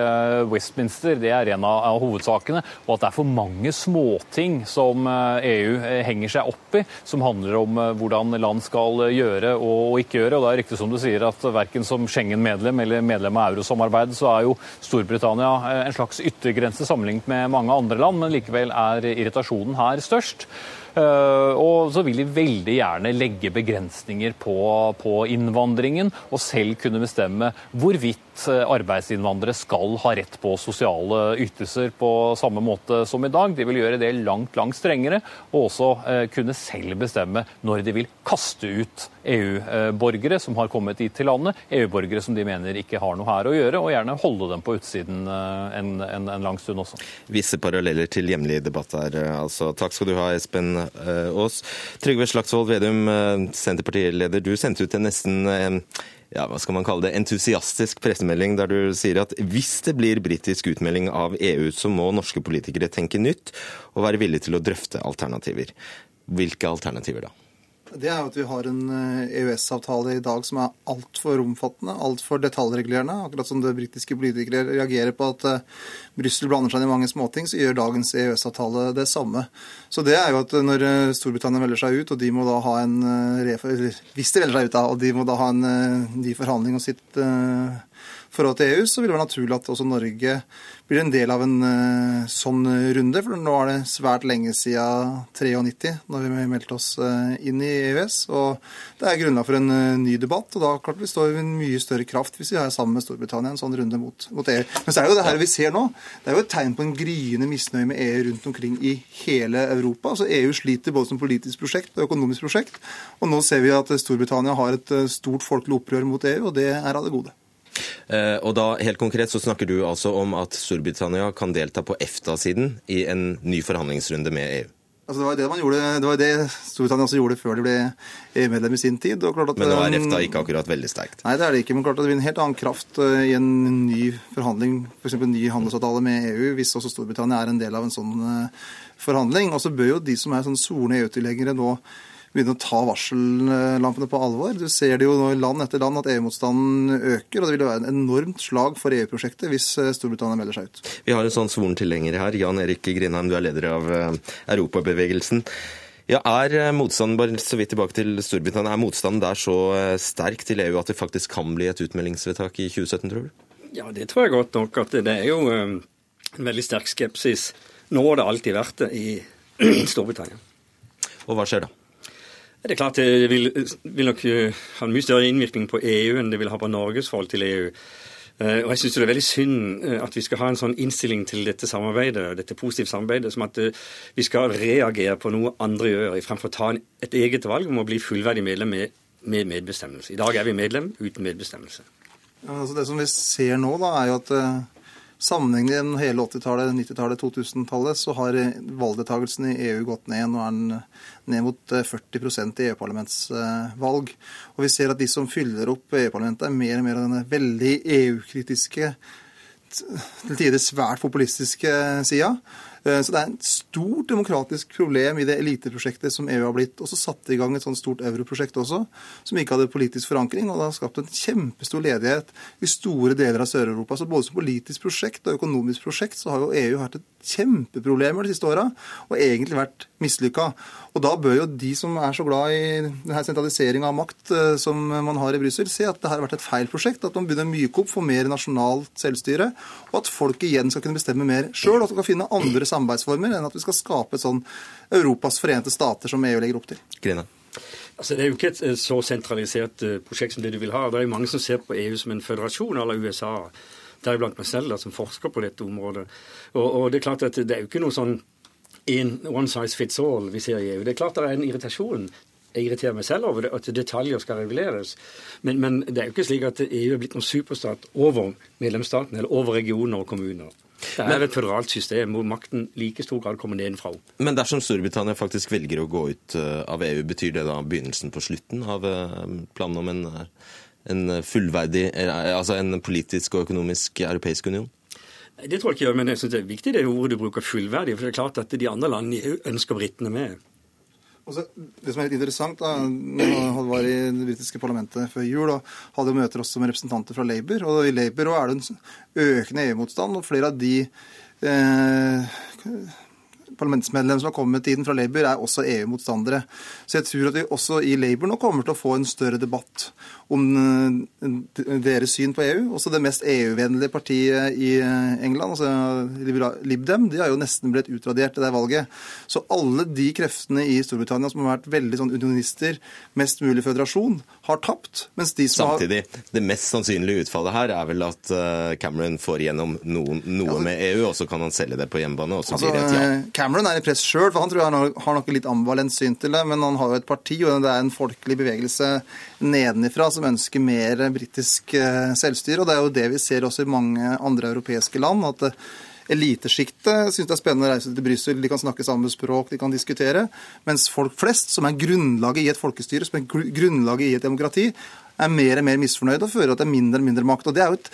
Westminster, det er en av, av, hovedsakene. Og at det er for mange småting som EU e henger seg opp i, som handler om hvordan land skal gjøre og, og ikke gjøre. Og det er riktig som du sier at verken som Schengen-medlem eller medlem av eurosamarbeidet, så er jo Storbritannia en slags yttergrense sammenlignet med mange andre land, men likevel er irritasjonen her størst. Eh, og så vil de veldig gjerne legge begrensninger på, på innvandringen, og selv kunne bestemme hvorvidt eh, arbeidsinnvandrere skal ha rett på sosiale ytelser på samme måte som i dag. De vil gjøre det langt, langt strengere, og også eh, kunne selv bestemme når de vil kaste ut EU-borgere som har kommet hit til landet, EU-borgere som de mener ikke har noe her å gjøre, og gjerne holde dem på utsiden en, en, en lang stund også. Visse paralleller til hjemlig debatt her, altså. Takk skal du ha, Espen Aas. Trygve Slagsvold Vedum, eh, Senterpartileder, du sendte ut en nesten eh, ja, hva skal man kalle det, entusiastisk pressemelding der du sier at hvis det blir britisk utmelding av EU, så må norske politikere tenke nytt og være villige til å drøfte alternativer. Hvilke alternativer da? Det er jo at vi har en EØS-avtale i dag som er altfor omfattende, altfor detaljregulerende. Akkurat som det britiske politikere reagerer på at Brussel blander seg i mange småting, så gjør dagens EØS-avtale det samme. Så det er jo at når Storbritannia melder seg ut, og de må da ha en Hvis de melder seg ut, da, og de må da ha en ny forhandling om sitt forhold til EU, så vil det være naturlig at også Norge blir en del av en uh, sånn runde. For nå er det svært lenge siden 93, når vi meldte oss uh, inn i EØS. Og det er grunnlag for en ny debatt. Og da klart vi står i en mye større kraft hvis vi er sammen med Storbritannia en sånn runde mot, mot, EU. Men så er det jo det her vi ser nå, det er jo et tegn på en gryende misnøye med EU rundt omkring i hele Europa. Altså EU sliter både som politisk prosjekt og økonomisk prosjekt. Og nå ser vi at Storbritannia har et stort folkelig opprør mot EU, og det er av det gode. Eh, og da, helt konkret så snakker du altså om at Storbritannia kan delta på EFTA-siden i en ny forhandlingsrunde med EU? Altså det var det man gjorde, det var det Storbritannia også gjorde før de ble EU-medlem i sin tid. men nå er EFTA ikke akkurat veldig sterkt? Nei, det er det ikke. Men klart at det blir en helt annen kraft eh, i en ny forhandling, f.eks. en ny handelsavtale med EU, hvis også Storbritannia er en del av en sånn eh, forhandling. Og så bør jo de som er sånn sorne EU-tilhengere nå begynne å ta varsellampene på alvor. Du ser det jo nå i land etter land at EU-motstanden øker, og det vil være en enormt slag for EU-prosjektet hvis eh, Storbritannia melder seg ut. Vi har en sånn svoren tilhenger her. Jan Erik Grindheim, du er leder av eh, Europabevegelsen. Ja, Er eh, motstanden bare så vidt tilbake til Storbritannia, er motstanden der så sterk til EU at det faktisk kan bli et utmeldingsvedtak i 2017, tror du? Ja, det tror jeg godt nok. at Det er jo en veldig sterk skepsis. Nå har det alltid vært det i Storbritannia. Og hva skjer da? Det er klart det vil, vil, nok eh, ha en mye større innvirkning på EU enn det vil ha på Norges forhold til EU. Eh, og jeg syns det er veldig synd eh, at vi skal ha en sånn innstilling til dette samarbeidet, dette positive samarbeidet, som at vi skal reagere på noe andre gjør, fremfor å ta et eget valg om å bli fullverdig medlem med, med medbestemmelse. I dag er vi medlem uten medbestemmelse. Ja, altså det som vi ser nå, da, er jo at Sammenhengende gjennom hele 80-tallet, 90-tallet, 2000-tallet så har valgdeltakelsen i EU gått ned. Nå er den ned mot 40 eh, i EU-parlamentsvalg. Og vi ser at de som fyller opp EU-parlamentet, er mer og mer av denne veldig EU-kritiske, til tider svært populistiske sida. Eh, så det er en stort demokratisk problem i det eliteprosjektet som EU har blitt. Og så satte i gang et sånt stort europrosjekt også, som ikke hadde politisk forankring. Og det har skapt en kjempestor ledighet i store deler av Sør-Europa. Så både som politisk prosjekt og økonomisk prosjekt så har jo EU vært et kjempeproblemer de siste åra, og egentlig vært mislykka. Og da bør jo de som er så glad i denne sentraliseringa av makt eh, som man har i Brussel, se at det har vært et feil prosjekt. At man begynner å myke opp for mer nasjonalt selvstyre, og at folk igjen skal kunne bestemme mer sjøl. At man kan finne andre samarbeidsformer enn at vi skal skape et sånn Europas forente stater som EU legger opp til. Grine. Altså, Det er jo ikke et så sentralisert eh, prosjekt som det du vil ha. Det er jo mange som ser på EU som en føderasjon à la USA deriblant meg selv, da, som forsker på dette området. Og, og, det er klart at det er jo ikke noe sånn in one size fits all vi ser i EU. Det er klart det er en irritasjon. Jeg irriterer meg selv over det, at detaljer skal reguleres. Men, men, det er jo ikke slik at EU er blitt noen superstat over medlemsstaten eller over regioner og kommuner. Det er et føderalt system hvor makten like stor grad kommer nedenfra. Men dersom Storbritannia faktisk velger å gå ut eh, av EU, betyr det da begynnelsen på slutten av eh, planen om en eh, en fullverdig, eh, altså en politisk og økonomisk europeisk union? Det tror jeg ikke, men jeg synes det er viktig det ordet du bruker, fullverdig. For det er klart at de andre landene ønsker britene med. Også, det som er litt interessant, da, jeg var i det britiske parlamentet før jul og hadde møter også med representanter fra Labour. og I Labour er det en økende EU-motstand, og flere av de eh, parlamentsmedlem som har kommet med tiden fra Labour, er også EU-motstandere. Så jeg tror at vi også i Labour nå kommer til å få en større debatt om eh, deres syn på EU. Også det mest EU-vennlige partiet i eh, England, altså Lib Dem, de har jo nesten blitt utradert i det valget. Så alle de kreftene i Storbritannia som har vært veldig sånn unionister, mest mulig føderasjon, har tapt. Mens de som Samtidig, har... det mest sannsynlige utfallet her er vel at eh, Cameron får igjennom noen, noe altså, med EU, og så kan han selge det på hjemmebane, og så altså, blir det et ja. Cameron er i press sjøl, for han tror jeg har nok litt ambivalent syn til det, men han har jo et parti, og det er en folkelig bevegelse nedenifra som ønsker mer britisk eh, selvstyre. og Det er jo det vi ser også i mange andre europeiske land. at eh, Elitesjiktet syns det er spennende å reise til Brussel, de kan snakke samme språk, de kan diskutere. Mens folk flest, som er grunnlaget i et folkestyre, som er grunnlaget i et demokrati, er mer og mer misfornøyde og fører at det er mindre og mindre makt. Og Det er jo et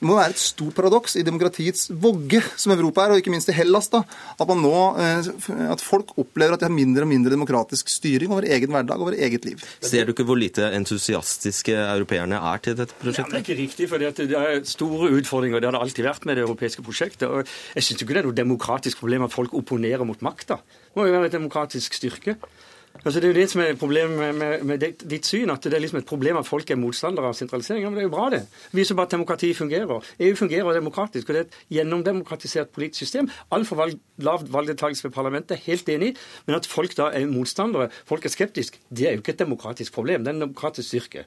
Det må være et stort paradoks i demokratiets vogge, som Europa er, og ikke minst i Hellas, da, at, man nå, eh, at folk opplever at de har mindre og mindre demokratisk styring over egen hverdag, over eget liv. Ser du ikke hvor lite entusiastiske europeerne er til dette prosjektet? Ja, det er ikke riktig, for det er store utfordringer. Det har det alltid vært med det europeiske prosjektet. og Jeg syns ikke det er noe demokratisk problem at folk opponerer mot makta. Det må jo være et demokratisk styrke. Altså, det er jo det som er problemet med, med, med, ditt syn, at det er liksom et problem at folk er motstandere av sentralisering. Men det er jo bra, det. Det viser bare at demokratiet fungerer. EU fungerer demokratisk, og det er et gjennomdemokratisert politisk system. Altfor valg, lav valgdeltakelse ved parlamentet, helt enig. Men at folk da er motstandere, folk er skeptiske, det er jo ikke et demokratisk problem. Det er en demokratisk styrke.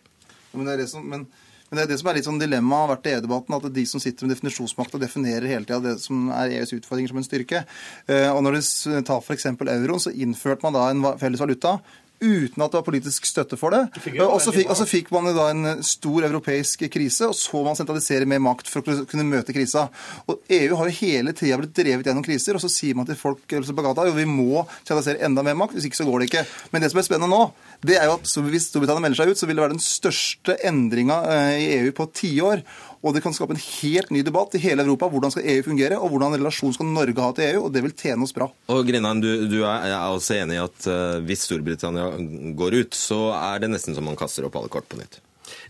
Men det er det som... Men men det er det som er litt sånn dilemma har vært i EU-debatten, at de som sitter med definisjonsmakt og definerer hele tida det som er EUs utfordringer som en styrke. Eh, og når du tar f.eks. euroen, så innførte man da en felles valuta uten at det var politisk støtte for det. Og så fikk, fikk, man da en stor europeisk krise, og så man sentralisere mer makt for å kunne møte krisa. Og EU har jo hele tida blitt drevet gjennom kriser, og så sier man til folk på gata jo vi må sentralisere enda mer makt, hvis ikke så går det ikke. Men det som er spennende nå, det er jo at hvis Storbritannia melder seg ut, så vil det være den største endringa eh, i EU på tiår. Og det kan skape en helt ny debatt i hele Europa. Hvordan skal EU fungere, og hvordan relasjon skal Norge ha til EU? Og det vil tjene oss bra. Og Grinheim, du, du er, er også enig i at uh, hvis Storbritannia går ut, så er det nesten som man kaster opp alle kort på nytt?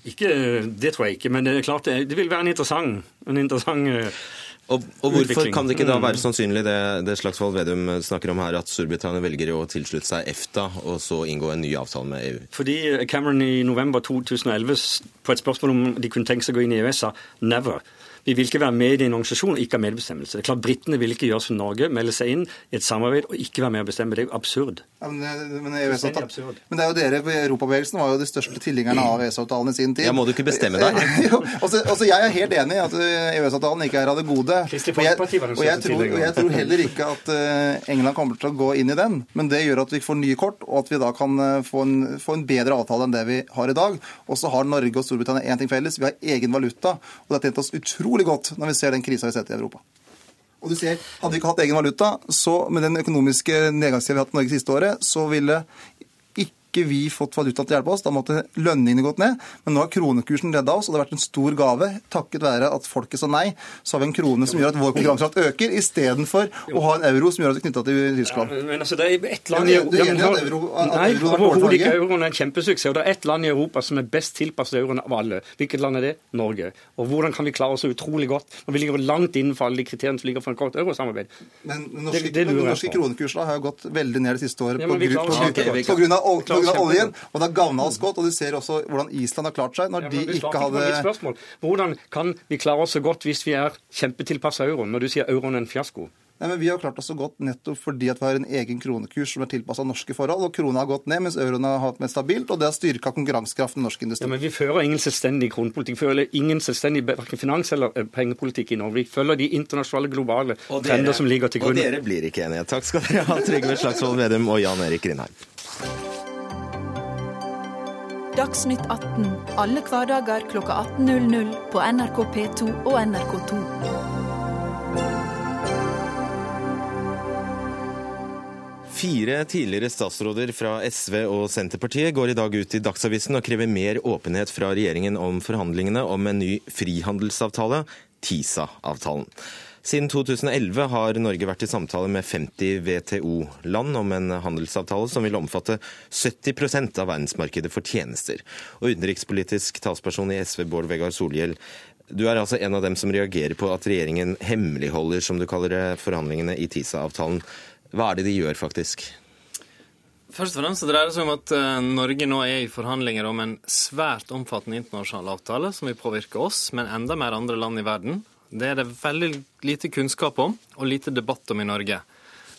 Ikke, Det tror jeg ikke, men det er klart det, det vil være en interessant, en interessant uh, og, og, hvorfor kan det ikke da være sannsynlig det, det Slagsvold Vedum snakker om her, at Storbritannia velger å tilslutte seg EFTA og så inngå en ny avtale med EU? Fordi Cameron i november 2011 på et spørsmål om de kunne tenke seg å gå inn i EØS sa never. Vi vil ikke være med i en organisasjon og ikke ha medbestemmelse. Det er klart Britene vil ikke gjøre som Norge, melde seg inn i et samarbeid og ikke være med å bestemme. Det er jo absurd. Ja, men, men, det men, det er jo dere i Europabevegelsen var jo de største tilhengerne av EØS-avtalen i sin tid. Ja, Må du ikke bestemme deg? jo, altså, altså, Jeg er helt enig i at EØS-avtalen ikke er av det gode. Og jeg, og jeg, tror, og jeg tror heller ikke at uh, England kommer til å gå inn i den. Men det gjør at vi får nye kort, og at vi da kan uh, få, en, få en bedre avtale enn det vi har i dag. Og så har Norge og Storbritannia én ting felles. Vi har egen valuta, og det har tjent oss utrolig utrolig godt når vi ser den krisa vi har sett i Europa. Og du ser, Hadde vi ikke hatt egen valuta, så med den økonomiske nedgangstida vi har hatt i Norge siste året, så ville ikke vi fått valuta til å hjelpe oss. Da måtte lønningene gått ned. Men nå har kronekursen redda oss, og det har vært en stor gave. Takket være at folket sa nei, så har vi en krone som gjør at vår konkurransekraft øker, istedenfor å ha en euro som gjør at vi er knytta til Tyskland. Ja, men altså, det er ett land i Europa Nei, overhodet ikke. Euroen er en kjempesuksess. Og det er ett land i Europa som er best tilpasset euroen av alle. Hvilket land er det? Norge. Og hvordan kan vi klare oss så utrolig godt når vi ligger langt innenfor alle de kriteriene som ligger for et godt eurosamarbeid? Men norske, det, det norske kronekursen har gått veldig ned det siste året ja, på, av oljen. Og det har gagna oss godt. Og du ser også hvordan Island har klart seg når ja, de ikke hadde Hvordan kan vi klare oss så godt hvis vi er kjempetilpassa euroen, når du sier euroen er en fiasko? Nei, men Vi har klart oss så godt nettopp fordi at vi har en egen kronekurs som er tilpassa norske forhold. og Krona har gått ned, mens euroen har hatt mer stabilt, og det har styrka konkurransekraften i norsk industri. Ja, men Vi fører ingen selvstendig kronepolitikk. Vi fører ingen selvstendig finans- eller eh, pengepolitikk i Norge. Vi følger de internasjonale, globale dere, trender som ligger til grunn. Og dere blir ikke enige. Takk skal dere ha, Trygve Slagsvold Vedum og Jan Erik Grindheim. Dagsnytt 18 alle hverdager kl 18.00 på NRK P2 og NRK2. Fire tidligere statsråder fra SV og Senterpartiet går i dag ut i Dagsavisen og krever mer åpenhet fra regjeringen om forhandlingene om en ny frihandelsavtale, TISA-avtalen. Siden 2011 har Norge vært i samtale med 50 WTO-land om en handelsavtale som vil omfatte 70% av verdensmarkedet for tjenester. Og utenrikspolitisk talsperson i SV, Bård Vegar Solhjell, du er altså en av dem som reagerer på at regjeringen hemmeligholder, som du kaller det, forhandlingene i TISA-avtalen. Hva er det de gjør, faktisk? Først og fremst så dreier det seg om at eh, Norge nå er i forhandlinger om en svært omfattende internasjonal avtale som vil påvirke oss, men enda mer andre land i verden. Det er det veldig lite kunnskap om og lite debatt om i Norge.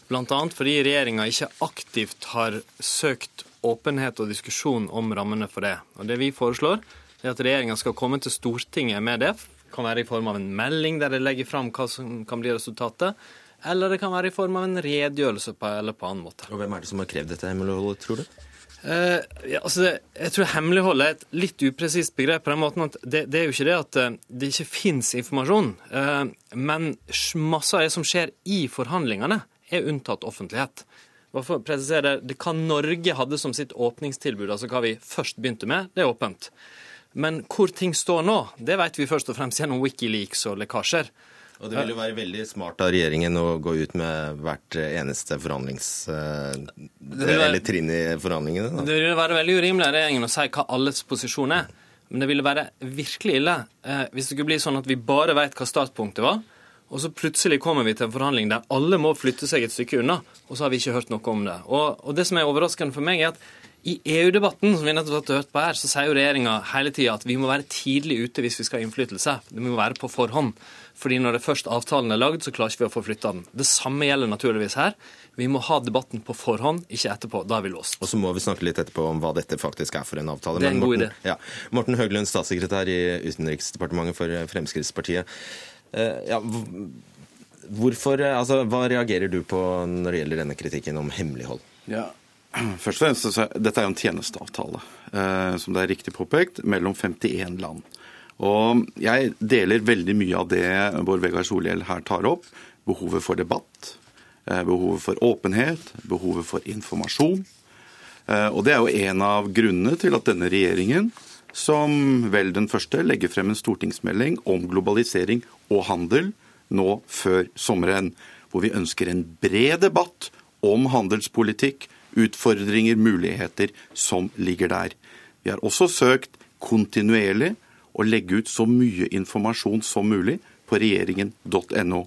Bl.a. fordi regjeringa ikke aktivt har søkt åpenhet og diskusjon om rammene for det. Og Det vi foreslår, er at regjeringa skal komme til Stortinget med det. Det kan være i form av en melding der de legger fram hva som kan bli resultatet. Eller det kan være i form av en redegjørelse på, eller på annen måte. Og Hvem er det som har krevd dette hemmeligholdet, tror du? Uh, ja, altså, jeg tror hemmelighold er et litt upresist begrep. på den måten at Det, det er jo ikke det at uh, det ikke fins informasjon. Uh, men masse av det som skjer i forhandlingene, er unntatt offentlighet. Presisere, det hva Norge hadde som sitt åpningstilbud, altså hva vi først begynte med, det er åpent. Men hvor ting står nå, det vet vi først og fremst gjennom Wikileaks og lekkasjer. Og Det vil jo være veldig smart av regjeringen å gå ut med hvert eneste forhandlings... Være, eller trinn i forhandlingene. Da. Det ville være veldig urimelig av regjeringen å si hva alles posisjon er. Men det ville være virkelig ille eh, hvis det skulle bli sånn at vi bare vet hva startpunktet var, og så plutselig kommer vi til en forhandling der alle må flytte seg et stykke unna, og så har vi ikke hørt noe om det. Og, og det som er overraskende for meg, er at i EU-debatten som vi nettopp har hørt på her, så sier jo regjeringa hele tida at vi må være tidlig ute hvis vi skal ha innflytelse. Det må være på forhånd. Fordi når det først avtalen er lagd, så klarer ikke vi å få flytta den. Det samme gjelder naturligvis her. Vi må ha debatten på forhånd, ikke etterpå. Da er vi låst. Og så må vi snakke litt etterpå om hva dette faktisk er for en avtale. Det er en god Morten, idé. Ja. Morten Høglund, statssekretær i Utenriksdepartementet for Fremskrittspartiet. Uh, ja, hvorfor, altså, hva reagerer du på når det gjelder denne kritikken om hemmelighold? Ja, Først og fremst, Dette er jo en tjenesteavtale, eh, som det er riktig påpekt, mellom 51 land. Og Jeg deler veldig mye av det Bård Vegar Solhjell her tar opp. Behovet for debatt, eh, behovet for åpenhet, behovet for informasjon. Eh, og Det er jo en av grunnene til at denne regjeringen, som vel den første, legger frem en stortingsmelding om globalisering og handel nå før sommeren. Hvor vi ønsker en bred debatt om handelspolitikk, utfordringer, muligheter som ligger der. Vi har også søkt kontinuerlig å legge ut så mye informasjon som mulig på regjeringen.no.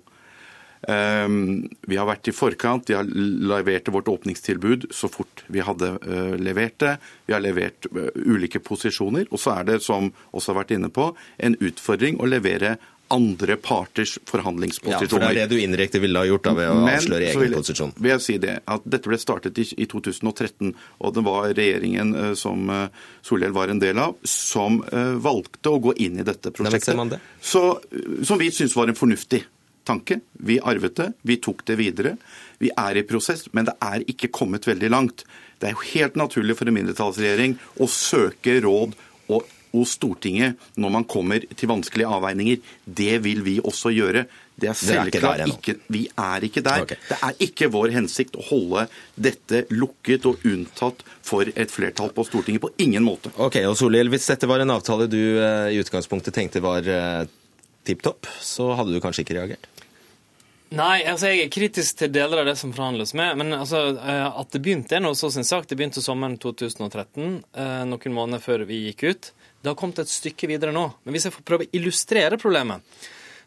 Ehm, vi har vært i forkant, vi har levert vårt åpningstilbud så fort vi hadde eh, levert det. Vi har levert eh, ulike posisjoner. Og så er det, som også har vært inne på, en utfordring å levere andre parters forhandlingsposisjoner. Ja, for Det er det du indirekte ville ha gjort da, ved å Men, avsløre egen posisjon? vil jeg si det, at Dette ble startet i, i 2013, og det var regjeringen uh, som uh, Solhjell var en del av, som uh, valgte å gå inn i dette prosjektet. Det. Så, som vi syns var en fornuftig tanke. Vi arvet det, vi tok det videre. Vi er i prosess, men det er ikke kommet veldig langt. Det er jo helt naturlig for en mindretallsregjering å søke råd og hos Stortinget når man kommer til vanskelige avveininger. Det vil vi også gjøre. Det er selvklart ikke, Vi er ikke der. Okay. Det er ikke vår hensikt å holde dette lukket og unntatt for et flertall på Stortinget. På ingen måte. Ok, og Solhjell, Hvis dette var en avtale du uh, i utgangspunktet tenkte var uh, tipp topp, så hadde du kanskje ikke reagert? Nei, altså jeg er kritisk til deler av det som forhandles med. Men altså, eh, at det begynte, er nå så sin sak. Det begynte sommeren 2013, noen måneder før vi gikk ut. Det har kommet et stykke videre nå. Men hvis jeg får prøve å illustrere problemet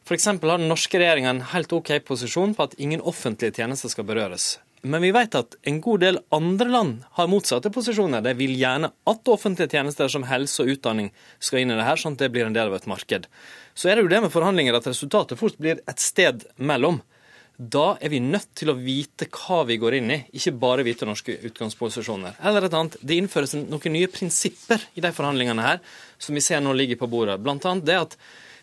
F.eks. har den norske regjeringa en helt OK posisjon på at ingen offentlige tjenester skal berøres. Men vi vet at en god del andre land har motsatte posisjoner. De vil gjerne at offentlige tjenester som helse og utdanning skal inn i det her, sånn at det blir en del av et marked. Så er det jo det med forhandlinger at resultatet fort blir et sted mellom. Da er vi nødt til å vite hva vi går inn i, ikke bare vite norske utgangsposisjoner. Eller et annet, Det innføres noen nye prinsipper i de forhandlingene her, som vi ser nå ligger på bordet. Blant annet det at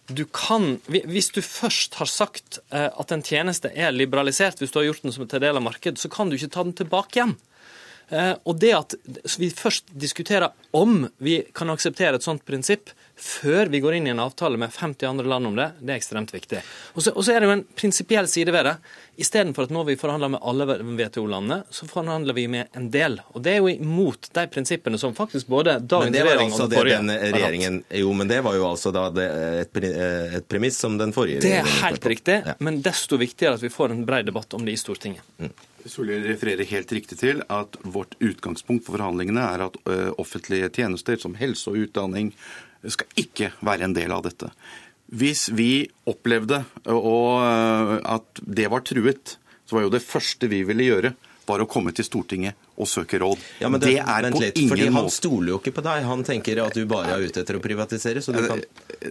du kan, Hvis du først har sagt eh, at en tjeneste er liberalisert, hvis du har gjort den som en del av markedet, så kan du ikke ta den tilbake igjen. Eh, og det at vi først diskuterer om vi kan akseptere et sånt prinsipp, før vi går inn i en avtale med 50 andre land om det, det er ekstremt viktig. Og så, er det jo en prinsipiell side ved det. Istedenfor at nå vi forhandler med alle WTO-landene, så forhandler vi med en del. Og det er jo imot de prinsippene som faktisk både dagens regjering og den forrige den regjeringen, Jo, men det var jo altså da et, et premiss som den forrige regjeringen Det er helt riktig, ja. men desto viktigere at vi får en bred debatt om det i Stortinget. Mm. Solhjell refererer helt riktig til at vårt utgangspunkt for forhandlingene er at offentlige tjenester som helse og utdanning, skal ikke være en del av dette. Hvis vi opplevde at det var truet, så var jo det første vi ville gjøre, var å komme til Stortinget og søke råd. Ja, det, det, er på litt, ingen fordi Han stoler jo ikke på deg. Han tenker at du bare er ute etter å privatisere. så du kan...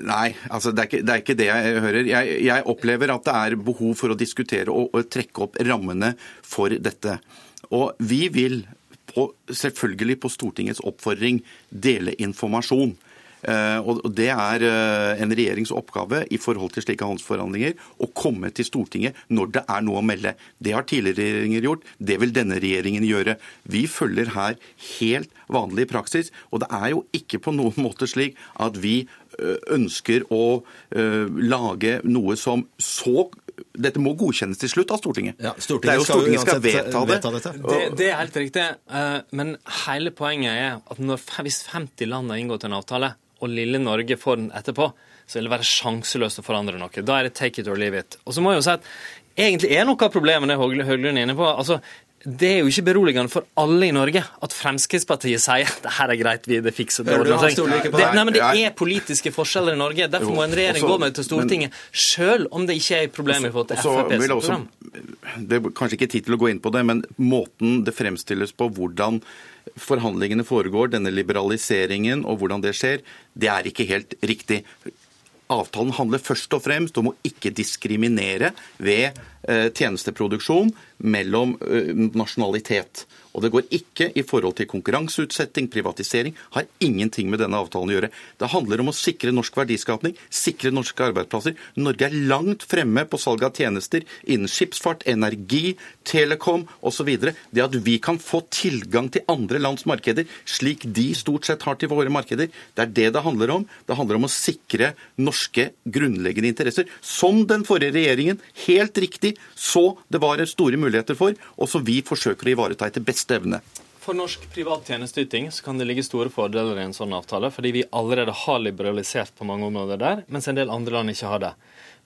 Nei, altså det er, ikke, det er ikke det jeg hører. Jeg, jeg, opplever at det er behov for å diskutere og, og trekke opp rammene for dette. Og vi vil på, selvfølgelig på Stortingets oppfordring dele informasjon. Eh, og Det er eh, en regjerings oppgave i forhold til slike handelsforhandlinger å komme til Stortinget når det er noe å melde. Det har tidligere regjeringer gjort, det vil denne regjeringen gjøre. Vi følger her helt vanlig praksis, og det er jo ikke på noen måte slik at vi eh, ønsker å lage noe som så dette må godkjennes til slutt av Stortinget. Ja, Stortinget det er jo Stortinget skal, skal vedta det. Det, det er helt riktig. Men hele poenget er at når, hvis 50 land har inngått en avtale, og lille Norge får den etterpå, så vil det være sjanseløst å forandre noe. Da er det take it or leave it. Og så må jeg jo si at egentlig er noe av problemet det Høglund er inne på. altså det er jo ikke beroligende for alle i Norge at Fremskrittspartiet sier det her er greit, vi det fikser det. det, nei, men det er politiske forskjeller i Norge. Derfor må en regjering gå med til Stortinget, sjøl om det ikke er et problem i forhold til FrPs program. Det er kanskje ikke tid til å gå inn på det, men måten det fremstilles på, hvordan forhandlingene foregår, denne liberaliseringen og hvordan det skjer, det er ikke helt riktig. Avtalen handler først og fremst om å ikke diskriminere ved eh, tjenesteproduksjon mellom eh, nasjonalitet. Og det går ikke i forhold til konkurranseutsetting, privatisering. Har ingenting med denne avtalen å gjøre. Det handler om å sikre norsk verdiskapning, sikre norske arbeidsplasser. Norge er langt fremme på salg av tjenester innen skipsfart, energi, telekom osv. Det at vi kan få tilgang til andre lands markeder, slik de stort sett har til våre markeder, det er det det handler om. Det handler om å sikre norske grunnleggende interesser, som den forrige regjeringen helt riktig så det var store muligheter for, og som vi forsøker å ivareta etter beste beste evne. For norsk privat tjenesteyting kan det ligge store fordeler i en sånn avtale, fordi vi allerede har liberalisert på mange områder der, mens en del andre land ikke har det.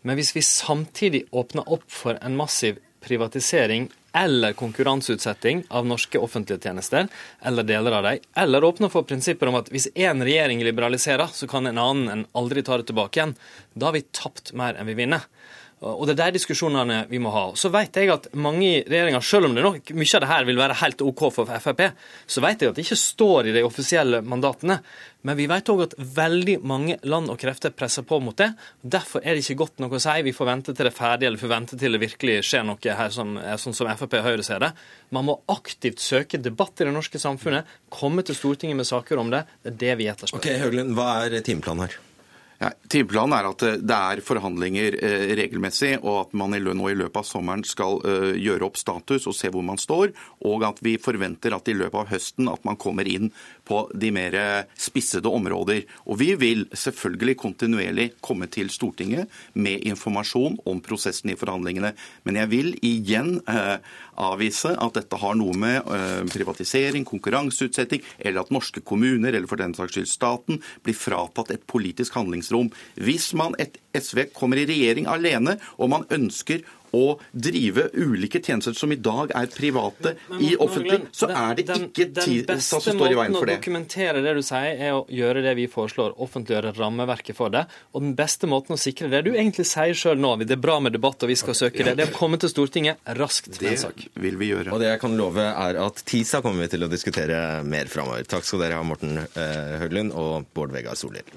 Men hvis vi samtidig åpner opp for en massiv privatisering eller konkurranseutsetting av norske offentlige tjenester, eller deler av dem, eller åpner for prinsipper om at hvis én regjering liberaliserer, så kan en annen en aldri ta det tilbake igjen, da har vi tapt mer enn vi vinner. Og Det er de diskusjonene vi må ha. Så vet jeg at mange i regjeringa, selv om det nok mye av det her vil være helt OK for Frp, så vet jeg at det ikke står i de offisielle mandatene. Men vi vet òg at veldig mange land og krefter presser på mot det. Derfor er det ikke godt nok å si vi får vente til det er ferdig, eller får vente til det virkelig skjer noe her som sånn som Frp og Høyre ser det. Man må aktivt søke debatt i det norske samfunnet, komme til Stortinget med saker om det. Det er det vi etterspør. Ok, Høglen, Hva er timeplanen her? Ja, timeplanen er at det er forhandlinger eh, regelmessig, og at man i nå i løpet av sommeren skal eh, gjøre opp status og se hvor man står. Og at vi forventer at i løpet av høsten at man kommer inn på de mer spissede områder. Og vi vil selvfølgelig kontinuerlig komme til Stortinget med informasjon om prosessen i forhandlingene. Men jeg vil igjen eh, avvise at dette har noe med uh, privatisering, konkurranseutsetting, eller at norske kommuner, eller for den saks skyld staten, blir fratatt et politisk handlingsrom. Hvis man et SV kommer i regjering alene, og man ønsker å drive ulike tjenester som i dag er private, men, i offentlig, så er det den, ikke TISA som står i veien for det. Den beste måten å dokumentere det du sier, er å gjøre det vi foreslår, offentliggjøre rammeverket for det. Og den beste måten å sikre det du egentlig sier sjøl nå, det er bra med debatt og vi skal søke det, det er å komme til Stortinget raskt med en sak. Det vil vi gjøre. Og det jeg kan love er at TISA kommer vi til å diskutere mer framover. Takk skal dere ha, Morten eh, Høglund og Bård Vegar Solhjell.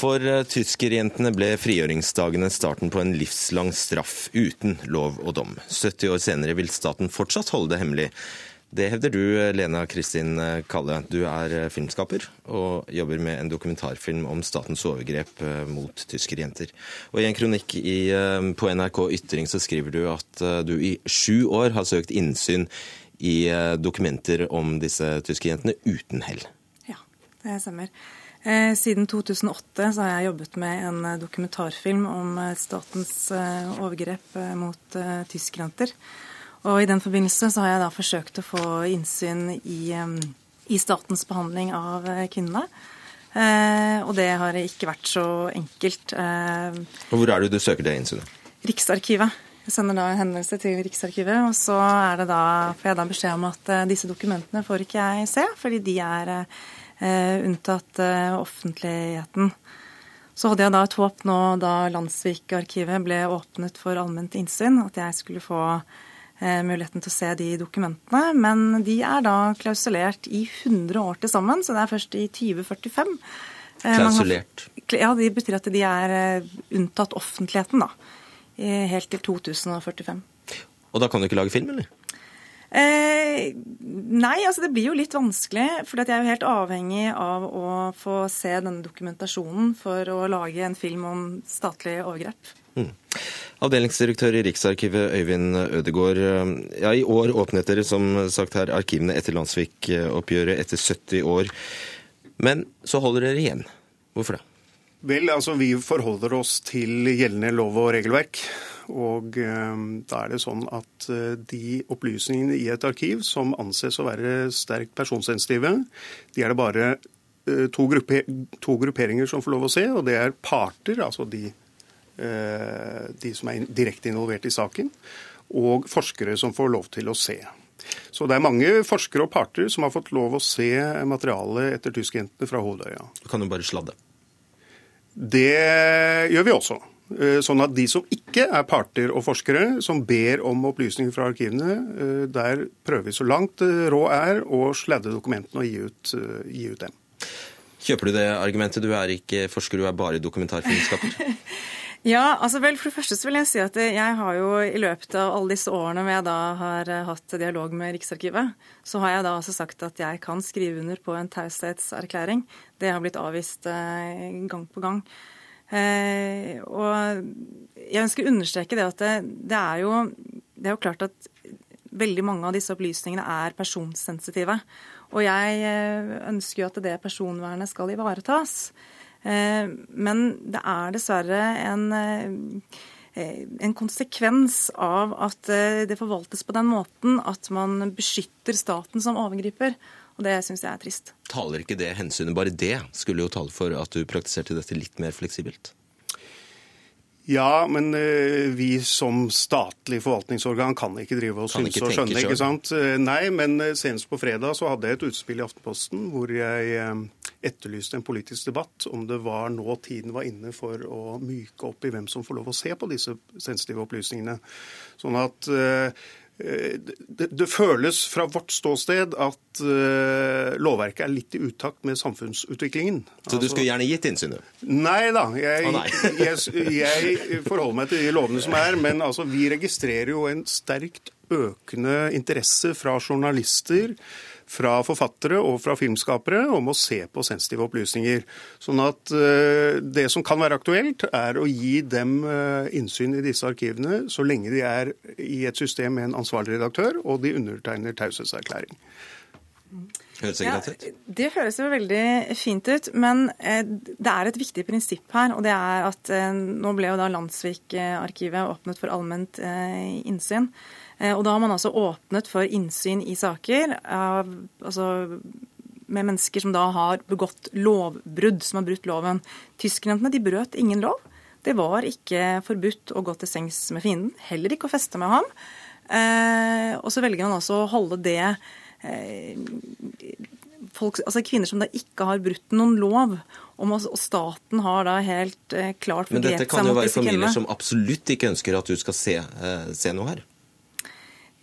For eh, tyskerjentene ble frigjøringsdagene starten på en livslang straff uten lov og dom. 70 år senere vil staten fortsatt holde det hemmelig. Det hevder du, Lena Kristin Kalle. Du er eh, filmskaper og jobber med en dokumentarfilm om statens overgrep eh, mot tyskerjenter. Og I en kronikk i, på NRK Ytring så skriver du at du i sju år har søkt innsyn i dokumenter om disse tyskerjentene uten hell. Ja, det stemmer. Eh, siden 2008 så har jeg jobbet med en eh, dokumentarfilm om eh, statens overgrep mot tyskjenter. Og I den forbindelse så har jeg da forsøkt å få innsyn i, i statens behandling av kvinnene. og det har ikke vært så enkelt. og Hvor er det du søker det innsynet? Riksarkivet. Jeg sender da en henvendelse til Riksarkivet, og så er det da, får jeg da beskjed om at disse dokumentene får ikke jeg se, fordi de er unntatt eh, offentligheten. Så hadde jeg da et håp nå da Landsvik-arkivet ble åpnet for allment innsyn, at jeg skulle få eh, muligheten til å se de dokumentene. Men de er da klausulert i 100 år til sammen, så det er først i 2045. Klausulert? Ja, det betyr at de er unntatt offentligheten, da. Helt til 2045. Og da kan du ikke lage film, eller? Eh, nei, altså det blir jo litt vanskelig. For jeg er jo helt avhengig av å få se denne dokumentasjonen for å lage en film om statlig overgrep. Mm. Avdelingsdirektør i Riksarkivet Øyvind Ødegård. Eh, ja, I år åpnet dere som sagt her arkivene etter Landsvik-oppgjøret etter 70 år. Men så holder dere igjen. Hvorfor det? Vel, altså Vi forholder oss til gjeldende lov og regelverk. Og da er det sånn at de opplysningene i et arkiv som anses å være sterkt personsensitive, de er det bare to, gruppe, to grupperinger som får lov å se, og det er parter, altså de, de som er direkte involvert i saken, og forskere som får lov til å se. Så det er mange forskere og parter som har fått lov å se materialet etter tyskjentene fra Hovedøya. Du kan jo bare sladde. Det gjør vi også. Eh, sånn at de som ikke er parter og forskere, som ber om opplysninger fra arkivene, eh, der prøver vi så langt råd er å sladde dokumentene og gi ut, eh, gi ut dem. Kjøper du det argumentet? Du er ikke forsker, du er bare dokumentarfilmskaper. Ja, altså vel, for det første så vil jeg si at jeg har jo i løpet av alle disse årene hvor jeg da har eh, hatt dialog med Riksarkivet, så har jeg da altså sagt at jeg kan skrive under på en taushetserklæring. Det har blitt avvist eh, gang på gang. Eh, og jeg ønsker å understreke det at det, det, er jo, det er jo klart at veldig mange av disse opplysningene er personsensitive. Og jeg ønsker jo at det personvernet skal ivaretas. Eh, men det er dessverre en, eh, en konsekvens av at eh, det forvaltes på den måten at man beskytter staten som overgriper. Og det syns jeg er trist. Taler ikke det hensynet, bare det, skulle jo tale for at du praktiserte dette litt mer fleksibelt? Ja, men uh, vi som statlig forvaltningsorgan kan ikke drive og synse og skjønne. ikke sant? Uh, nei, men uh, senest på fredag så hadde jeg et utspill i Aftenposten hvor jeg etterlyste en politisk debatt om det var nå tiden var inne for å myke opp i hvem som får lov å se på disse sensitive opplysningene. Sånn at Eh, det, det, føles fra vårt ståsted at uh, lovverket er litt i utakt med samfunnsutviklingen. Så du skulle gjerne gitt innsynet? Nei da. Jeg, oh, nei. jeg, jeg, forholder meg til de lovene som er. Men altså, vi registrerer jo en sterkt økende interesse fra journalister fra forfattere og fra filmskapere om å se på sensitive opplysninger. Sånn at uh, det som kan være aktuelt, er å gi dem uh, innsyn i disse arkivene så lenge de er i et system med en ansvarlig redaktør, og de undertegner taushetserklæring. Høres ja, det høres jo veldig fint ut, men eh, det er et viktig prinsipp her. Og det er at eh, nå ble jo da Landsvik-arkivet åpnet for allment eh, innsyn. Eh, og da har man altså åpnet for innsyn i saker av, altså, med mennesker som da har begått lovbrudd, som har brutt loven. Tyskerne de brøt ingen lov. Det var ikke forbudt å gå til sengs med fienden, heller ikke å feste med ham. Eh, og så velger man altså å holde det eh, folk, altså Kvinner som da ikke har brutt noen lov, og, staten har da helt eh, klart Men dette kan jo være familier som absolutt ikke ønsker at du skal se, eh, se noe her?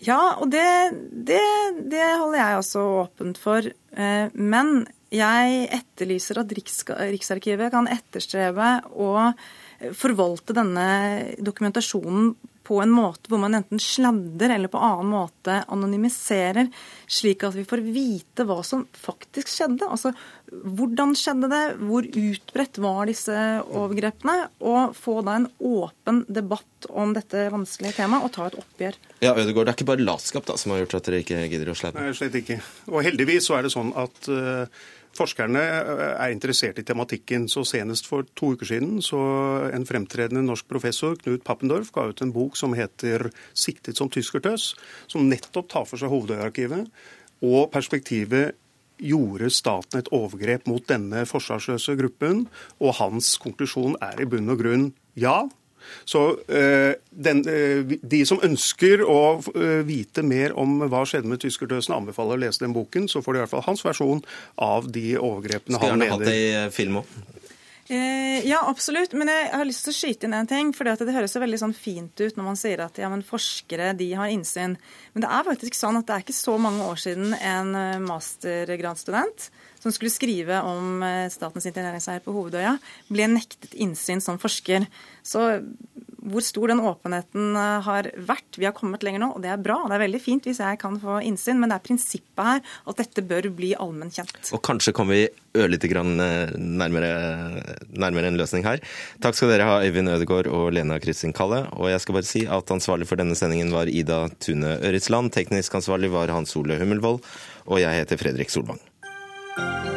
Ja, og det, det, det holder jeg også åpent for. Eh, men jeg etterlyser at Riksarkivet kan etterstrebe å forvalte denne dokumentasjonen på en måte hvor man enten sladder eller på annen måte anonymiserer, slik at vi får vite hva som faktisk skjedde. Altså hvordan skjedde det, hvor utbredt var disse overgrepene? Og få da en åpen debatt om dette vanskelige temaet og ta et oppgjør. Ja, Ødegaard, Det er ikke bare latskap da, som har gjort at dere ikke gidder å sladde? Nei, slett ikke. Og heldigvis så er det sånn at uh, Forskerne eh, er interessert i tematikken. så Senest for to uker siden så en fremtredende norsk professor, Knut Pappendorf, ga ut en bok som heter 'Siktet som tyskertøs', som nettopp tar for seg Hovedøyarkivet og perspektivet gjorde staten et overgrep mot denne forsvarsløse gruppen, og hans konklusjon er i bunn og grunn ja. Så eh, den, eh, De som ønsker å eh, vite mer om hva skjedde med tyskerdøsene, anbefaler å lese den boken. Så får de i hvert fall hans versjon av de overgrepene han mener. Skulle gjerne hatt det i film òg. ja, absolutt. Men jeg har lyst til å skyte inn en ting. for Det høres så veldig sånn fint ut når man sier at ja, forskere de har innsyn. Men det er faktisk sånn at det er ikke så mange år siden en mastergradsstudent som skulle skrive om statens interneringseier på Hovedøya, ble nektet innsyn som forsker. Så hvor stor den åpenheten eh, har vært. Vi har kommet lenger nå, og det er bra. Det er veldig fint hvis jeg kan få innsyn, men det er prinsippet her at dette bør bli allmennkjent. Og kanskje kommer vi ørlite grann eh, nærmere, nærmere, en løsning her. Takk skal dere ha, Øyvind Ødegaard og Lena Kristin Kalle. Og jeg skal bare si at ansvarlig for denne sendingen var Ida Tune Øritsland. Teknisk ansvarlig var Hans Ole Hummelvold. Og jeg heter Fredrik Solvang. Thank you.